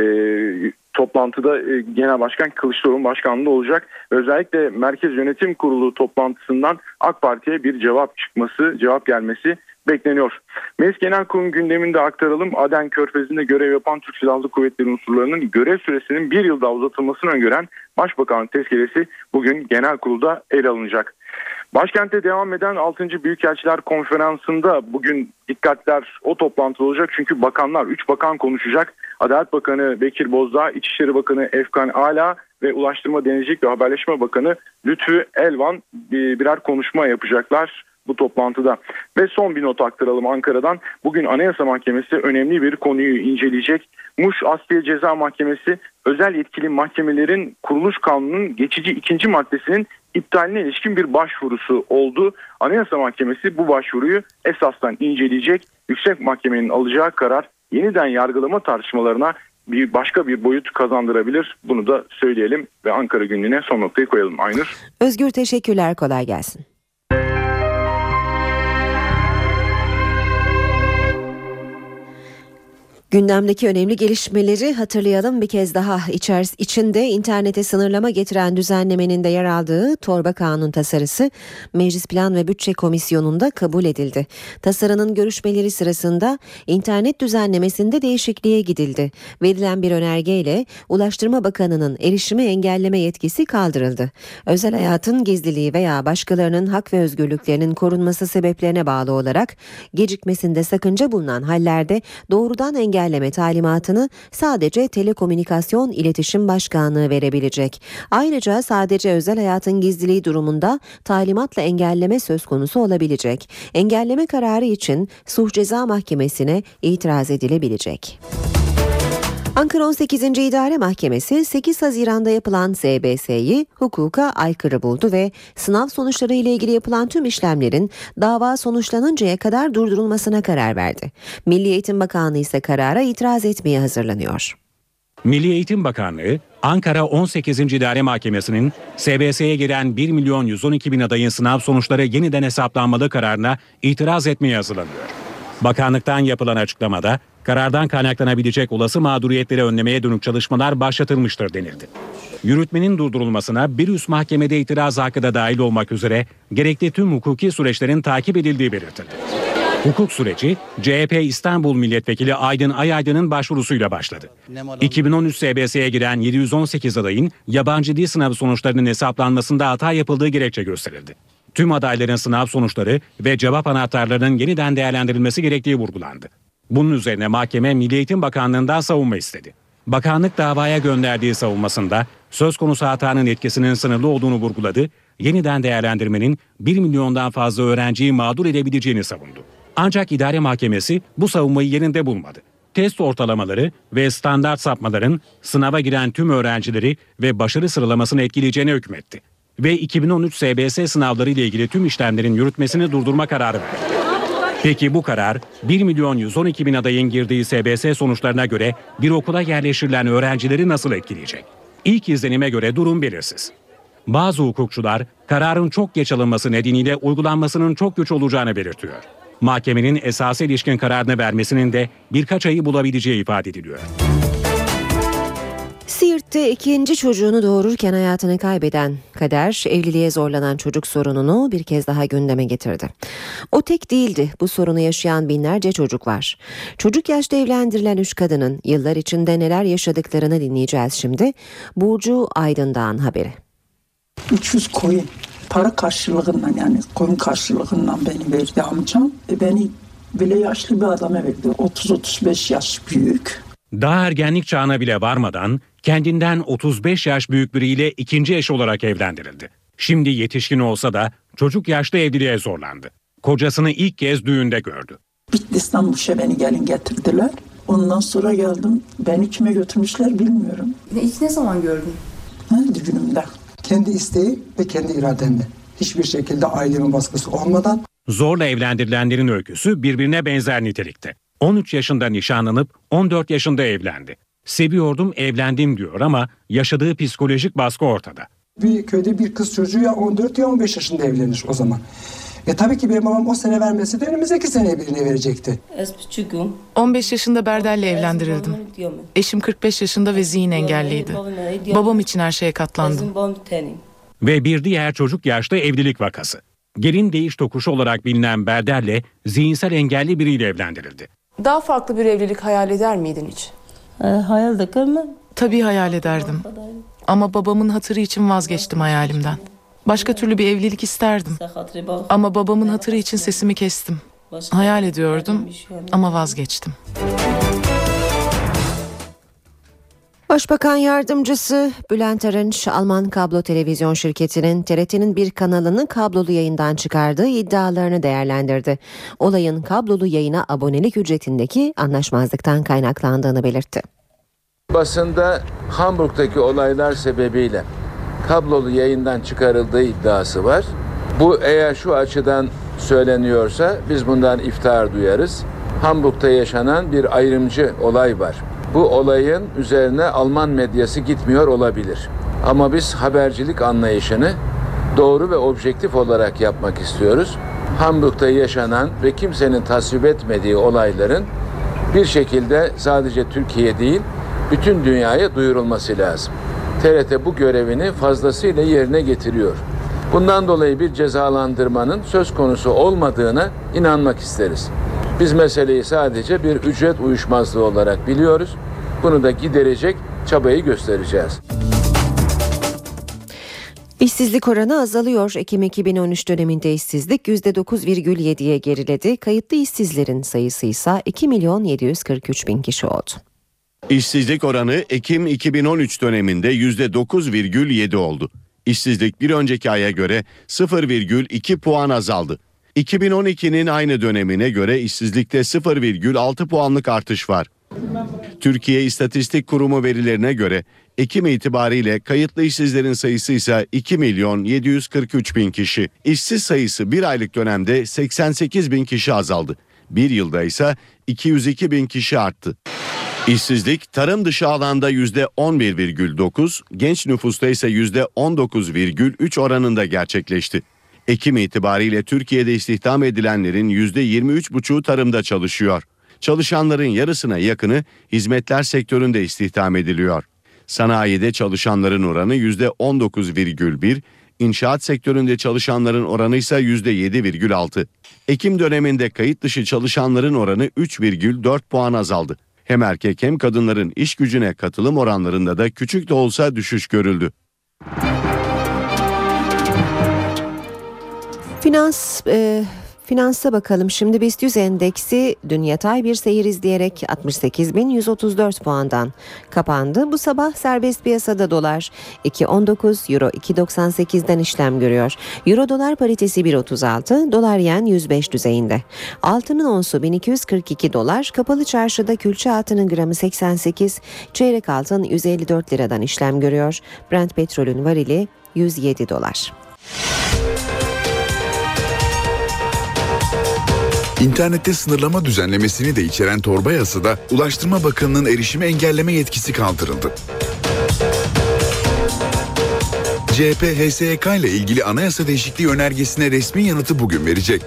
[SPEAKER 20] toplantıda Genel Başkan Kılıçdaroğlu başkanlığı olacak. Özellikle Merkez Yönetim Kurulu toplantısından AK Parti'ye bir cevap çıkması, cevap gelmesi bekleniyor. Meclis Genel Kurulu gündeminde aktaralım. Aden Körfezi'nde görev yapan Türk Silahlı Kuvvetleri unsurlarının görev süresinin bir yıl daha uzatılmasını öngören Başbakanın tezkeresi bugün genel kurulda ele alınacak. Başkentte devam eden 6. Büyükelçiler Konferansı'nda bugün dikkatler o toplantıda olacak. Çünkü bakanlar, 3 bakan konuşacak. Adalet Bakanı Bekir Bozdağ, İçişleri Bakanı Efkan Ala ve Ulaştırma Denizcilik ve Haberleşme Bakanı Lütfü Elvan birer konuşma yapacaklar bu toplantıda. Ve son bir not aktaralım Ankara'dan. Bugün Anayasa Mahkemesi önemli bir konuyu inceleyecek. Muş Asliye Ceza Mahkemesi özel yetkili mahkemelerin kuruluş kanunun geçici ikinci maddesinin iptaline ilişkin bir başvurusu oldu. Anayasa Mahkemesi bu başvuruyu esastan inceleyecek. Yüksek Mahkemenin alacağı karar yeniden yargılama tartışmalarına bir başka bir boyut kazandırabilir. Bunu da söyleyelim ve Ankara günlüğüne son noktayı koyalım Aynur.
[SPEAKER 2] Özgür teşekkürler kolay gelsin. Gündemdeki önemli gelişmeleri hatırlayalım bir kez daha. İçer, içinde internete sınırlama getiren düzenlemenin de yer aldığı torba kanun tasarısı Meclis Plan ve Bütçe Komisyonu'nda kabul edildi. Tasarının görüşmeleri sırasında internet düzenlemesinde değişikliğe gidildi. Verilen bir önergeyle Ulaştırma Bakanı'nın erişimi engelleme yetkisi kaldırıldı. Özel hayatın gizliliği veya başkalarının hak ve özgürlüklerinin korunması sebeplerine bağlı olarak gecikmesinde sakınca bulunan hallerde doğrudan engelleme engelleme talimatını sadece Telekomünikasyon İletişim Başkanlığı verebilecek. Ayrıca sadece özel hayatın gizliliği durumunda talimatla engelleme söz konusu olabilecek. Engelleme kararı için Suç Ceza Mahkemesi'ne itiraz edilebilecek. Ankara 18. İdare Mahkemesi 8 Haziran'da yapılan SBS'yi hukuka aykırı buldu ve sınav sonuçları ile ilgili yapılan tüm işlemlerin dava sonuçlanıncaya kadar durdurulmasına karar verdi. Milli Eğitim Bakanlığı ise karara itiraz etmeye hazırlanıyor.
[SPEAKER 7] Milli Eğitim Bakanlığı, Ankara 18. İdare Mahkemesi'nin SBS'ye giren 1 milyon 112 bin adayın sınav sonuçları yeniden hesaplanmalı kararına itiraz etmeye hazırlanıyor. Bakanlıktan yapılan açıklamada karardan kaynaklanabilecek olası mağduriyetleri önlemeye dönük çalışmalar başlatılmıştır denildi. Yürütmenin durdurulmasına bir üst mahkemede itiraz hakkı da dahil olmak üzere gerekli tüm hukuki süreçlerin takip edildiği belirtildi. Hukuk süreci CHP İstanbul Milletvekili Aydın Ayaydın'ın başvurusuyla başladı. 2013 SBS'ye giren 718 adayın yabancı dil sınavı sonuçlarının hesaplanmasında hata yapıldığı gerekçe gösterildi. Tüm adayların sınav sonuçları ve cevap anahtarlarının yeniden değerlendirilmesi gerektiği vurgulandı. Bunun üzerine mahkeme Milli Eğitim Bakanlığı'ndan savunma istedi. Bakanlık davaya gönderdiği savunmasında söz konusu hatanın etkisinin sınırlı olduğunu vurguladı, yeniden değerlendirmenin 1 milyondan fazla öğrenciyi mağdur edebileceğini savundu. Ancak idare mahkemesi bu savunmayı yerinde bulmadı. Test ortalamaları ve standart sapmaların sınava giren tüm öğrencileri ve başarı sıralamasını etkileyeceğine hükmetti. Ve 2013 SBS sınavları ile ilgili tüm işlemlerin yürütmesini durdurma kararı verdi. Peki bu karar 1 milyon 112 bin adayın girdiği SBS sonuçlarına göre bir okula yerleştirilen öğrencileri nasıl etkileyecek? İlk izlenime göre durum belirsiz. Bazı hukukçular kararın çok geç alınması nedeniyle uygulanmasının çok güç olacağını belirtiyor. Mahkemenin esası ilişkin kararını vermesinin de birkaç ayı bulabileceği ifade ediliyor.
[SPEAKER 2] Siirt'te ikinci çocuğunu doğururken hayatını kaybeden Kader, evliliğe zorlanan çocuk sorununu bir kez daha gündeme getirdi. O tek değildi, bu sorunu yaşayan binlerce çocuk var. Çocuk yaşta evlendirilen üç kadının yıllar içinde neler yaşadıklarını dinleyeceğiz şimdi. Burcu Aydın'dan haberi.
[SPEAKER 21] 300 koyun para karşılığından yani koyun karşılığından beni verdi amcam. E beni bile yaşlı bir adama verdi. 30-35 yaş büyük.
[SPEAKER 7] Daha ergenlik çağına bile varmadan kendinden 35 yaş büyük biriyle ikinci eş olarak evlendirildi. Şimdi yetişkin olsa da çocuk yaşta evliliğe zorlandı. Kocasını ilk kez düğünde gördü.
[SPEAKER 21] Bitlis'ten Muş'a beni gelin getirdiler. Ondan sonra geldim. Beni kime götürmüşler bilmiyorum.
[SPEAKER 22] İlk ne zaman gördün?
[SPEAKER 21] Ha, düğünümde.
[SPEAKER 22] Kendi isteği ve kendi irademle. Hiçbir şekilde ailemin baskısı olmadan.
[SPEAKER 7] Zorla evlendirilenlerin öyküsü birbirine benzer nitelikte. 13 yaşında nişanlanıp 14 yaşında evlendi. Seviyordum evlendim diyor ama yaşadığı psikolojik baskı ortada.
[SPEAKER 22] Bir köyde bir kız çocuğu ya 14 ya 15 yaşında evlenir o zaman. E tabii ki benim babam o sene vermesi de önümüzdeki sene birine verecekti.
[SPEAKER 23] 15 yaşında Berdel'le evlendirildim. Eşim 45 yaşında ve zihin engelliydi. Babam için her şeye katlandım.
[SPEAKER 7] Ve bir diğer çocuk yaşta evlilik vakası. Gelin değiş tokuşu olarak bilinen Berder'le zihinsel engelli biriyle evlendirildi.
[SPEAKER 22] Daha farklı bir evlilik hayal eder miydin hiç?
[SPEAKER 23] Hayal eder mi? Tabii hayal ederdim. Ama babamın hatırı için vazgeçtim hayalimden. Başka türlü bir evlilik isterdim. Ama babamın hatırı için sesimi kestim. Hayal ediyordum ama vazgeçtim.
[SPEAKER 2] Başbakan Yardımcısı Bülent Arınç, Alman kablo televizyon şirketinin TRT'nin bir kanalını kablolu yayından çıkardığı iddialarını değerlendirdi. Olayın kablolu yayına abonelik ücretindeki anlaşmazlıktan kaynaklandığını belirtti.
[SPEAKER 24] Basında Hamburg'daki olaylar sebebiyle kablolu yayından çıkarıldığı iddiası var. Bu eğer şu açıdan söyleniyorsa biz bundan iftihar duyarız. Hamburg'da yaşanan bir ayrımcı olay var. Bu olayın üzerine Alman medyası gitmiyor olabilir. Ama biz habercilik anlayışını doğru ve objektif olarak yapmak istiyoruz. Hamburg'da yaşanan ve kimsenin tasvip etmediği olayların bir şekilde sadece Türkiye değil bütün dünyaya duyurulması lazım. TRT bu görevini fazlasıyla yerine getiriyor. Bundan dolayı bir cezalandırmanın söz konusu olmadığına inanmak isteriz. Biz meseleyi sadece bir ücret uyuşmazlığı olarak biliyoruz. Bunu da giderecek çabayı göstereceğiz.
[SPEAKER 2] İşsizlik oranı azalıyor. Ekim 2013 döneminde işsizlik %9,7'ye geriledi. Kayıtlı işsizlerin sayısı ise 2 milyon 743 bin kişi oldu.
[SPEAKER 14] İşsizlik oranı Ekim 2013 döneminde %9,7 oldu. İşsizlik bir önceki aya göre 0,2 puan azaldı. 2012'nin aynı dönemine göre işsizlikte 0,6 puanlık artış var. Türkiye İstatistik Kurumu verilerine göre Ekim itibariyle kayıtlı işsizlerin sayısı ise 2 milyon 743 bin kişi. İşsiz sayısı bir aylık dönemde 88 bin kişi azaldı. Bir yılda ise 202 bin kişi arttı. İşsizlik tarım dışı alanda %11,9, genç nüfusta ise %19,3 oranında gerçekleşti. Ekim itibariyle Türkiye'de istihdam edilenlerin %23,5'u tarımda çalışıyor. Çalışanların yarısına yakını hizmetler sektöründe istihdam ediliyor. Sanayide çalışanların oranı %19,1, inşaat sektöründe çalışanların oranı ise %7,6. Ekim döneminde kayıt dışı çalışanların oranı 3,4 puan azaldı. Hem erkek hem kadınların iş gücüne katılım oranlarında da küçük de olsa düşüş görüldü.
[SPEAKER 2] Finans e, Finansa bakalım şimdi BIST 100 endeksi dün yatay bir seyir izleyerek 68.134 puandan kapandı. Bu sabah serbest piyasada dolar 2.19 euro 2.98'den işlem görüyor. Euro dolar paritesi 1.36 dolar yen 105 düzeyinde. Altının onsu 1242 dolar kapalı çarşıda külçe altının gramı 88 çeyrek altın 154 liradan işlem görüyor. Brent petrolün varili 107 dolar.
[SPEAKER 3] İnternette sınırlama düzenlemesini de içeren torba yasada Ulaştırma Bakanı'nın erişimi engelleme yetkisi kaldırıldı. CHP HSYK ile ilgili anayasa değişikliği önergesine resmi yanıtı bugün verecek.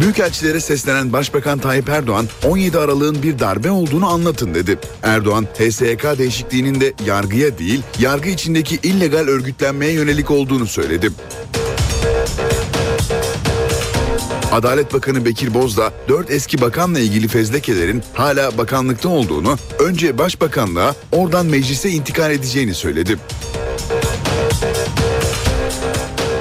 [SPEAKER 3] Büyükelçilere seslenen Başbakan Tayyip Erdoğan 17 Aralık'ın bir darbe olduğunu anlatın dedi. Erdoğan HSYK değişikliğinin de yargıya değil yargı içindeki illegal örgütlenmeye yönelik olduğunu söyledi. Adalet Bakanı Bekir Bozdağ 4 eski bakanla ilgili fezlekelerin hala bakanlıkta olduğunu, önce başbakanlığa oradan meclise intikal edeceğini söyledi.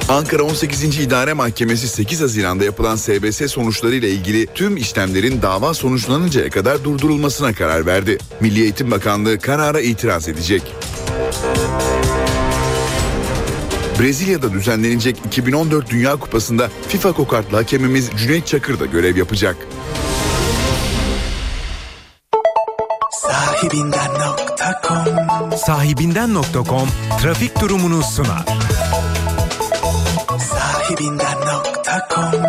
[SPEAKER 3] Ankara 18. İdare Mahkemesi 8 Haziran'da yapılan SBS sonuçları ile ilgili tüm işlemlerin dava sonuçlanıncaya kadar durdurulmasına karar verdi. Milli Eğitim Bakanlığı karara itiraz edecek. Brezilya'da düzenlenecek 2014 Dünya Kupası'nda FIFA kokartlı hakemimiz Cüneyt Çakır da görev yapacak.
[SPEAKER 25] Sahibinden.com Sahibinden.com trafik durumunu sunar. Sahibinden.com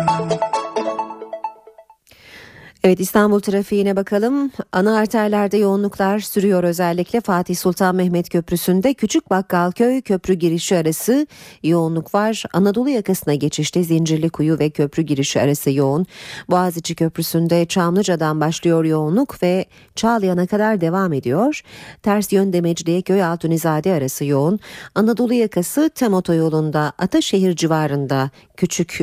[SPEAKER 2] Evet İstanbul trafiğine bakalım. Ana arterlerde yoğunluklar sürüyor özellikle Fatih Sultan Mehmet Köprüsü'nde Küçük Bakkalköy köprü girişi arası yoğunluk var. Anadolu yakasına geçişte Zincirlikuyu ve köprü girişi arası yoğun. Boğaziçi Köprüsü'nde Çamlıca'dan başlıyor yoğunluk ve Çağlayan'a kadar devam ediyor. Ters yönde Mecidiyeköy Altunizade arası yoğun. Anadolu yakası tem otoyolunda Ataşehir civarında küçük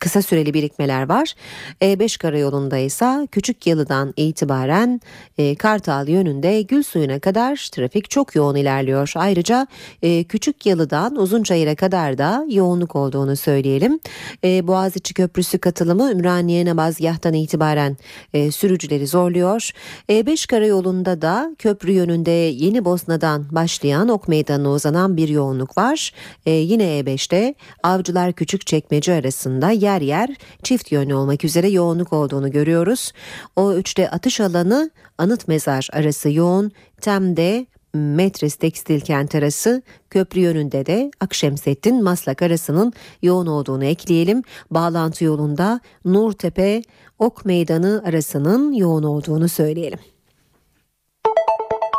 [SPEAKER 2] kısa süreli birikmeler var. E5 karayolunda ise Küçük Yalı'dan itibaren e, Kartal yönünde Gül Suyu'na kadar trafik çok yoğun ilerliyor. Ayrıca e, Küçük Yalı'dan Uzunçayır'a kadar da yoğunluk olduğunu söyleyelim. E, Boğaziçi Köprüsü katılımı Ümraniye Namazgah'tan itibaren e, sürücüleri zorluyor. E5 karayolunda da köprü yönünde Yeni Bosna'dan başlayan Ok Meydanı'na uzanan bir yoğunluk var. E, yine E5'te Avcılar Küçükçekmece arasında yer yer çift yönlü olmak üzere yoğunluk olduğunu görüyoruz. O üçte atış alanı anıt mezar arası yoğun. Tem'de Metres Tekstil Kent arası köprü yönünde de Akşemsettin Maslak arasının yoğun olduğunu ekleyelim. Bağlantı yolunda Nurtepe Ok Meydanı arasının yoğun olduğunu söyleyelim.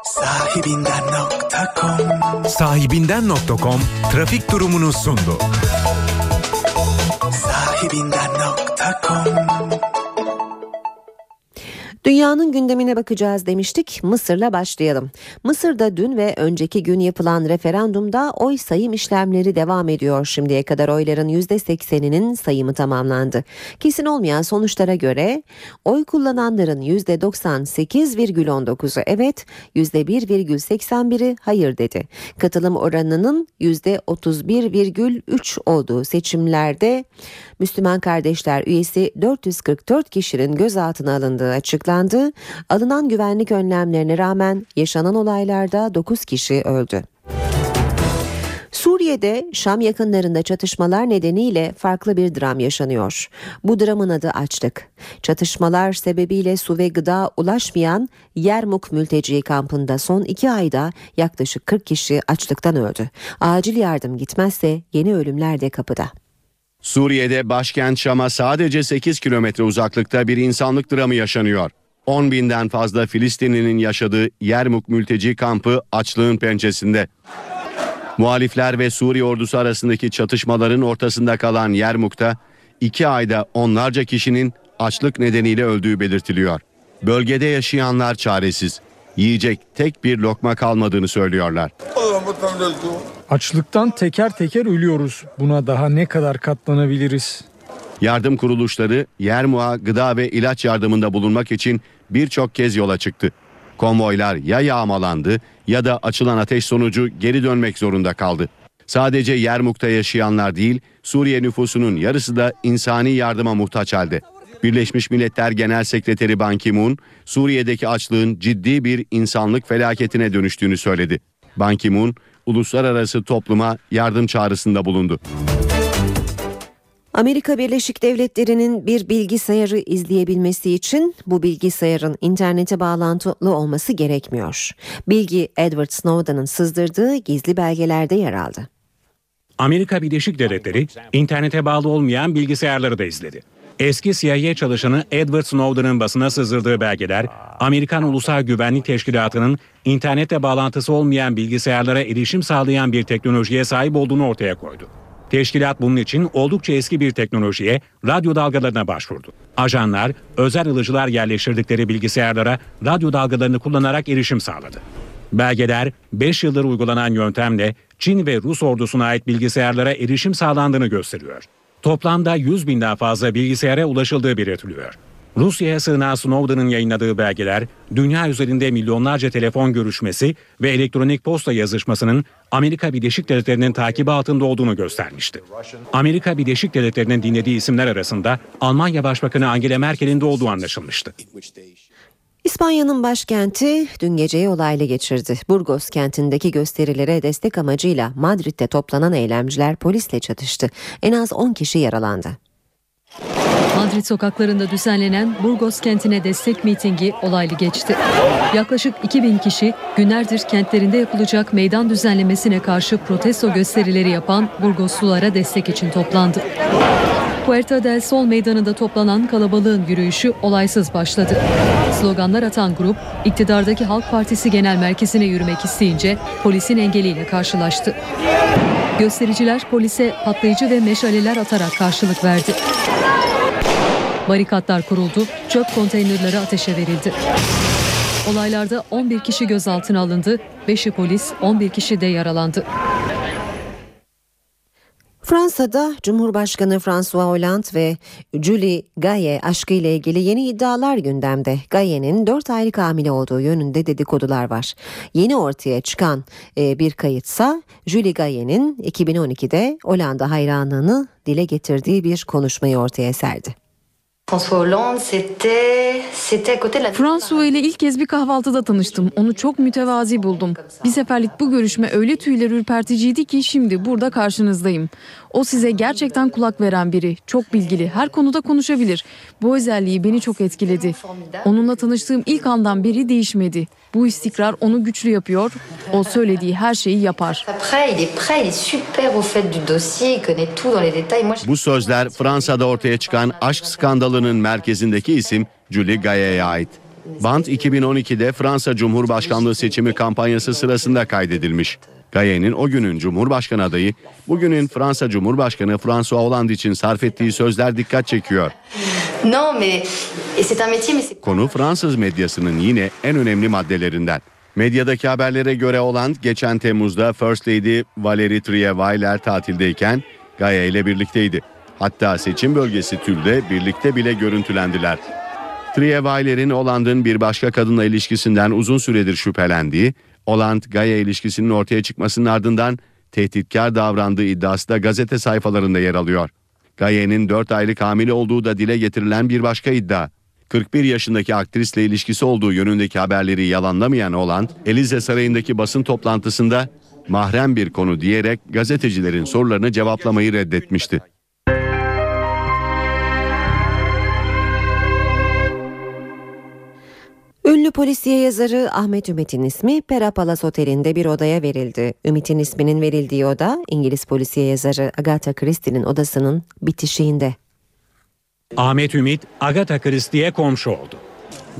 [SPEAKER 25] Sahibinden.com Sahibinden.com trafik durumunu sundu. Sahibinden.com
[SPEAKER 2] Dünyanın gündemine bakacağız demiştik. Mısır'la başlayalım. Mısır'da dün ve önceki gün yapılan referandumda oy sayım işlemleri devam ediyor. Şimdiye kadar oyların %80'inin sayımı tamamlandı. Kesin olmayan sonuçlara göre oy kullananların %98,19'u evet, %1,81'i hayır dedi. Katılım oranının %31,3 olduğu seçimlerde Müslüman Kardeşler üyesi 444 kişinin gözaltına alındığı açıklandı. Alınan güvenlik önlemlerine rağmen yaşanan olaylarda 9 kişi öldü. Suriye'de Şam yakınlarında çatışmalar nedeniyle farklı bir dram yaşanıyor. Bu dramın adı açlık. Çatışmalar sebebiyle su ve gıda ulaşmayan Yermuk mülteci kampında son iki ayda yaklaşık 40 kişi açlıktan öldü. Acil yardım gitmezse yeni ölümler de kapıda.
[SPEAKER 14] Suriye'de başkent Şam'a sadece 8 kilometre uzaklıkta bir insanlık dramı yaşanıyor. 10 binden fazla Filistinlinin yaşadığı Yermuk mülteci kampı açlığın pençesinde. Muhalifler ve Suriye ordusu arasındaki çatışmaların ortasında kalan Yermuk'ta iki ayda onlarca kişinin açlık nedeniyle öldüğü belirtiliyor. Bölgede yaşayanlar çaresiz. Yiyecek tek bir lokma kalmadığını söylüyorlar.
[SPEAKER 26] Açlıktan teker teker ölüyoruz. Buna daha ne kadar katlanabiliriz?
[SPEAKER 14] Yardım kuruluşları Yermuğa gıda ve ilaç yardımında bulunmak için birçok kez yola çıktı. Konvoylar ya yağmalandı ya da açılan ateş sonucu geri dönmek zorunda kaldı. Sadece Yermuk'ta yaşayanlar değil, Suriye nüfusunun yarısı da insani yardıma muhtaç halde. Birleşmiş Milletler Genel Sekreteri Ban Ki-moon, Suriye'deki açlığın ciddi bir insanlık felaketine dönüştüğünü söyledi. Ban Ki-moon, uluslararası topluma yardım çağrısında bulundu.
[SPEAKER 2] Amerika Birleşik Devletleri'nin bir bilgisayarı izleyebilmesi için bu bilgisayarın internete bağlantılı olması gerekmiyor. Bilgi Edward Snowden'ın sızdırdığı gizli belgelerde yer aldı.
[SPEAKER 7] Amerika Birleşik Devletleri internete bağlı olmayan bilgisayarları da izledi. Eski CIA çalışanı Edward Snowden'ın basına sızdırdığı belgeler, Amerikan Ulusal Güvenlik Teşkilatı'nın internete bağlantısı olmayan bilgisayarlara erişim sağlayan bir teknolojiye sahip olduğunu ortaya koydu. Teşkilat bunun için oldukça eski bir teknolojiye, radyo dalgalarına başvurdu. Ajanlar, özel alıcılar yerleştirdikleri bilgisayarlara radyo dalgalarını kullanarak erişim sağladı. Belgeler 5 yıldır uygulanan yöntemle Çin ve Rus ordusuna ait bilgisayarlara erişim sağlandığını gösteriyor. Toplamda 100 binden fazla bilgisayara ulaşıldığı belirtiliyor. Rusya'ya sığınan Snowden'ın yayınladığı belgeler, dünya üzerinde milyonlarca telefon görüşmesi ve elektronik posta yazışmasının Amerika Birleşik Devletleri'nin takibi altında olduğunu göstermişti. Amerika Birleşik Devletleri'nin dinlediği isimler arasında Almanya Başbakanı Angela Merkel'in de olduğu anlaşılmıştı.
[SPEAKER 2] İspanya'nın başkenti dün geceyi olayla geçirdi. Burgos kentindeki gösterilere destek amacıyla Madrid'de toplanan eylemciler polisle çatıştı. En az 10 kişi yaralandı.
[SPEAKER 4] Madrid sokaklarında düzenlenen Burgos kentine destek mitingi olaylı geçti. Yaklaşık 2000 kişi günlerdir kentlerinde yapılacak meydan düzenlemesine karşı protesto gösterileri yapan Burgoslulara destek için toplandı. Puerta del Sol meydanında toplanan kalabalığın yürüyüşü olaysız başladı. Sloganlar atan grup iktidardaki Halk Partisi Genel Merkezi'ne yürümek isteyince polisin engeliyle karşılaştı. Göstericiler polise patlayıcı ve meşaleler atarak karşılık verdi. Barikatlar kuruldu, çöp konteynerleri ateşe verildi. Olaylarda 11 kişi gözaltına alındı, 5'i polis, 11 kişi de yaralandı.
[SPEAKER 2] Fransa'da Cumhurbaşkanı François Hollande ve Julie Gaye aşkıyla ilgili yeni iddialar gündemde. Gaye'nin 4 aylık hamile olduğu yönünde dedikodular var. Yeni ortaya çıkan e, bir kayıtsa Julie Gaye'nin 2012'de Hollande hayranlığını dile getirdiği bir konuşmayı ortaya serdi.
[SPEAKER 23] François ile ilk kez bir kahvaltıda tanıştım. Onu çok mütevazi buldum. Bir seferlik bu görüşme öyle tüyler ürperticiydi ki şimdi burada karşınızdayım. O size gerçekten kulak veren biri. Çok bilgili, her konuda konuşabilir. Bu özelliği beni çok etkiledi. Onunla tanıştığım ilk andan beri değişmedi. Bu istikrar onu güçlü yapıyor. O söylediği her şeyi yapar.
[SPEAKER 14] Bu sözler Fransa'da ortaya çıkan aşk skandalının merkezindeki isim Julie Gaye'ye ait. Band 2012'de Fransa Cumhurbaşkanlığı seçimi kampanyası sırasında kaydedilmiş. Gaye'nin o günün Cumhurbaşkanı adayı, bugünün Fransa Cumhurbaşkanı François Hollande için sarf ettiği sözler dikkat çekiyor. Konu Fransız medyasının yine en önemli maddelerinden. Medyadaki haberlere göre olan geçen Temmuz'da First Lady Valerie Trier-Weiler tatildeyken Gaia ile birlikteydi. Hatta seçim bölgesi Tül'de birlikte bile görüntülendiler. Trier-Weiler'in Hollande'ın bir başka kadınla ilişkisinden uzun süredir şüphelendiği, Hollande-Gaia ilişkisinin ortaya çıkmasının ardından tehditkar davrandığı iddiası da gazete sayfalarında yer alıyor. Gaia'nın 4 aylık hamile olduğu da dile getirilen bir başka iddia. 41 yaşındaki aktrisle ilişkisi olduğu yönündeki haberleri yalanlamayan olan Elize Sarayı'ndaki basın toplantısında mahrem bir konu diyerek gazetecilerin sorularını cevaplamayı reddetmişti.
[SPEAKER 2] Ünlü polisiye yazarı Ahmet Ümit'in ismi Pera Palace Oteli'nde bir odaya verildi. Ümit'in isminin verildiği oda İngiliz polisiye yazarı Agatha Christie'nin odasının bitişiğinde.
[SPEAKER 7] Ahmet Ümit, Agatha Christie'ye komşu oldu.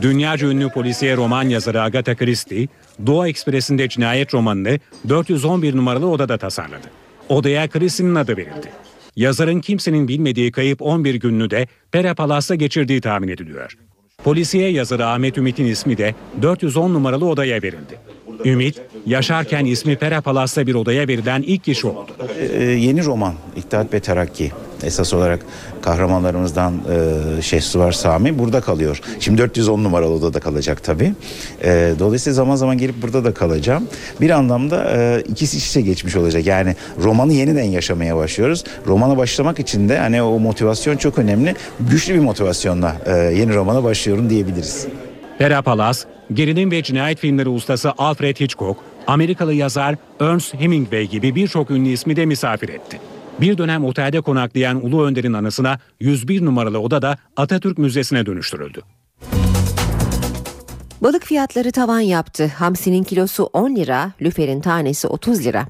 [SPEAKER 7] Dünyaca ünlü polisiye roman yazarı Agatha Christie, Doğu Ekspresi'nde cinayet romanını 411 numaralı odada tasarladı. Odaya Christie'nin adı verildi. Yazarın kimsenin bilmediği kayıp 11 gününü de Pera Palace'ta geçirdiği tahmin ediliyor. Polisiye yazarı Ahmet Ümit'in ismi de 410 numaralı odaya verildi. Ümit, yaşarken ismi Pera Palace'ta bir odaya verilen ilk kişi oldu.
[SPEAKER 27] Ee, yeni roman İttihat ve Terakki esas olarak kahramanlarımızdan e, Şehsuvar Sami burada kalıyor. Şimdi 410 numaralı odada kalacak tabii. E, dolayısıyla zaman zaman gelip burada da kalacağım. Bir anlamda e, ikisi iç içe geçmiş olacak. Yani romanı yeniden yaşamaya başlıyoruz. Romana başlamak için de hani o motivasyon çok önemli. Güçlü bir motivasyonla e, yeni romana başlıyorum diyebiliriz.
[SPEAKER 7] Pera Palace, gerilim ve cinayet filmleri ustası Alfred Hitchcock, Amerikalı yazar Ernest Hemingway gibi birçok ünlü ismi de misafir etti. Bir dönem otelde konaklayan Ulu Önder'in anısına 101 numaralı oda da Atatürk Müzesi'ne dönüştürüldü.
[SPEAKER 2] Balık fiyatları tavan yaptı. Hamsinin kilosu 10 lira, lüferin tanesi 30 lira.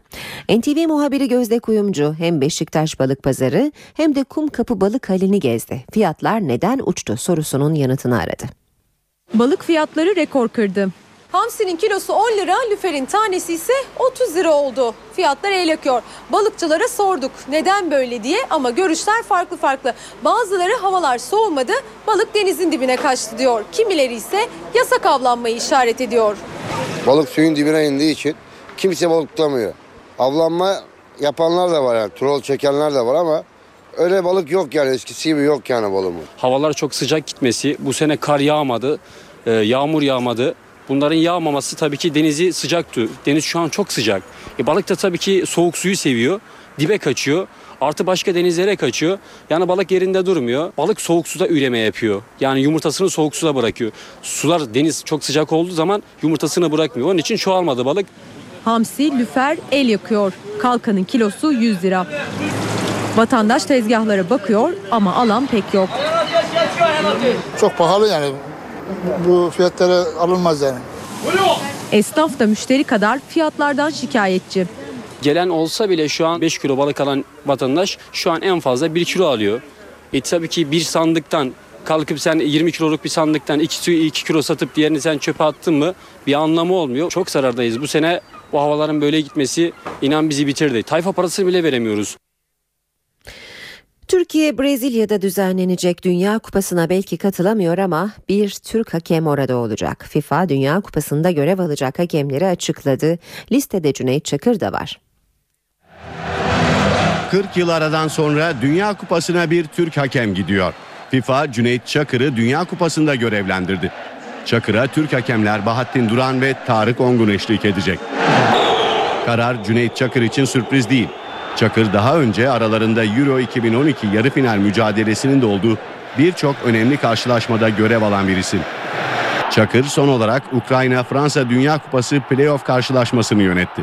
[SPEAKER 2] NTV muhabiri Gözde Kuyumcu hem Beşiktaş Balık Pazarı hem de Kumkapı Balık Halini gezdi. Fiyatlar neden uçtu sorusunun yanıtını aradı.
[SPEAKER 28] Balık fiyatları rekor kırdı. Hamsinin kilosu 10 lira, lüferin tanesi ise 30 lira oldu. Fiyatlar el yakıyor. Balıkçılara sorduk neden böyle diye ama görüşler farklı farklı. Bazıları havalar soğumadı, balık denizin dibine kaçtı diyor. Kimileri ise yasak avlanmayı işaret ediyor.
[SPEAKER 29] Balık suyun dibine indiği için kimse balık tutamıyor. Avlanma yapanlar da var yani troll çekenler de var ama öyle balık yok yani eskisi gibi yok yani balığımız.
[SPEAKER 30] Havalar çok sıcak gitmesi, bu sene kar yağmadı, e, yağmur yağmadı. Bunların yağmaması tabii ki denizi sıcak tutuyor. Deniz şu an çok sıcak. E, balık da tabii ki soğuk suyu seviyor. Dibe kaçıyor. Artı başka denizlere kaçıyor. Yani balık yerinde durmuyor. Balık soğuk suda üreme yapıyor. Yani yumurtasını soğuk suda bırakıyor. Sular deniz çok sıcak olduğu zaman yumurtasını bırakmıyor. Onun için çoğalmadı balık.
[SPEAKER 28] Hamsi, lüfer el yakıyor. Kalkanın kilosu 100 lira. Vatandaş tezgahlara bakıyor ama alan pek yok.
[SPEAKER 31] Çok pahalı yani. Bu fiyatlara alınmaz yani.
[SPEAKER 28] Esnaf da müşteri kadar fiyatlardan şikayetçi.
[SPEAKER 30] Gelen olsa bile şu an 5 kilo balık alan vatandaş şu an en fazla 1 kilo alıyor. E tabii ki bir sandıktan kalkıp sen 20 kiloluk bir sandıktan 2, 2 kilo satıp diğerini sen çöpe attın mı bir anlamı olmuyor. Çok zarardayız. Bu sene bu havaların böyle gitmesi inan bizi bitirdi. Tayfa parasını bile veremiyoruz.
[SPEAKER 2] Türkiye Brezilya'da düzenlenecek Dünya Kupası'na belki katılamıyor ama bir Türk hakem orada olacak. FIFA Dünya Kupası'nda görev alacak hakemleri açıkladı. Listede Cüneyt Çakır da var.
[SPEAKER 14] 40 yıl aradan sonra Dünya Kupası'na bir Türk hakem gidiyor. FIFA Cüneyt Çakır'ı Dünya Kupası'nda görevlendirdi. Çakır'a Türk hakemler Bahattin Duran ve Tarık Ongun eşlik edecek. Karar Cüneyt Çakır için sürpriz değil. Çakır daha önce aralarında Euro 2012 yarı final mücadelesinin de olduğu birçok önemli karşılaşmada görev alan bir isim. Çakır son olarak Ukrayna-Fransa Dünya Kupası playoff karşılaşmasını yönetti.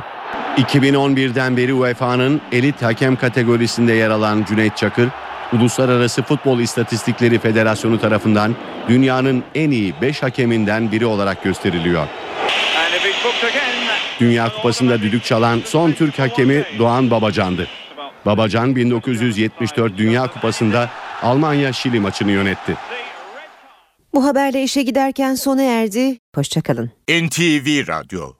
[SPEAKER 14] 2011'den beri UEFA'nın elit hakem kategorisinde yer alan Cüneyt Çakır, Uluslararası Futbol İstatistikleri Federasyonu tarafından dünyanın en iyi 5 hakeminden biri olarak gösteriliyor. Dünya Kupası'nda düdük çalan son Türk hakemi Doğan Babacan'dı. Babacan 1974 Dünya Kupası'nda Almanya-Şili maçını yönetti.
[SPEAKER 2] Bu haberle işe giderken sona erdi. Hoşçakalın.
[SPEAKER 18] NTV Radyo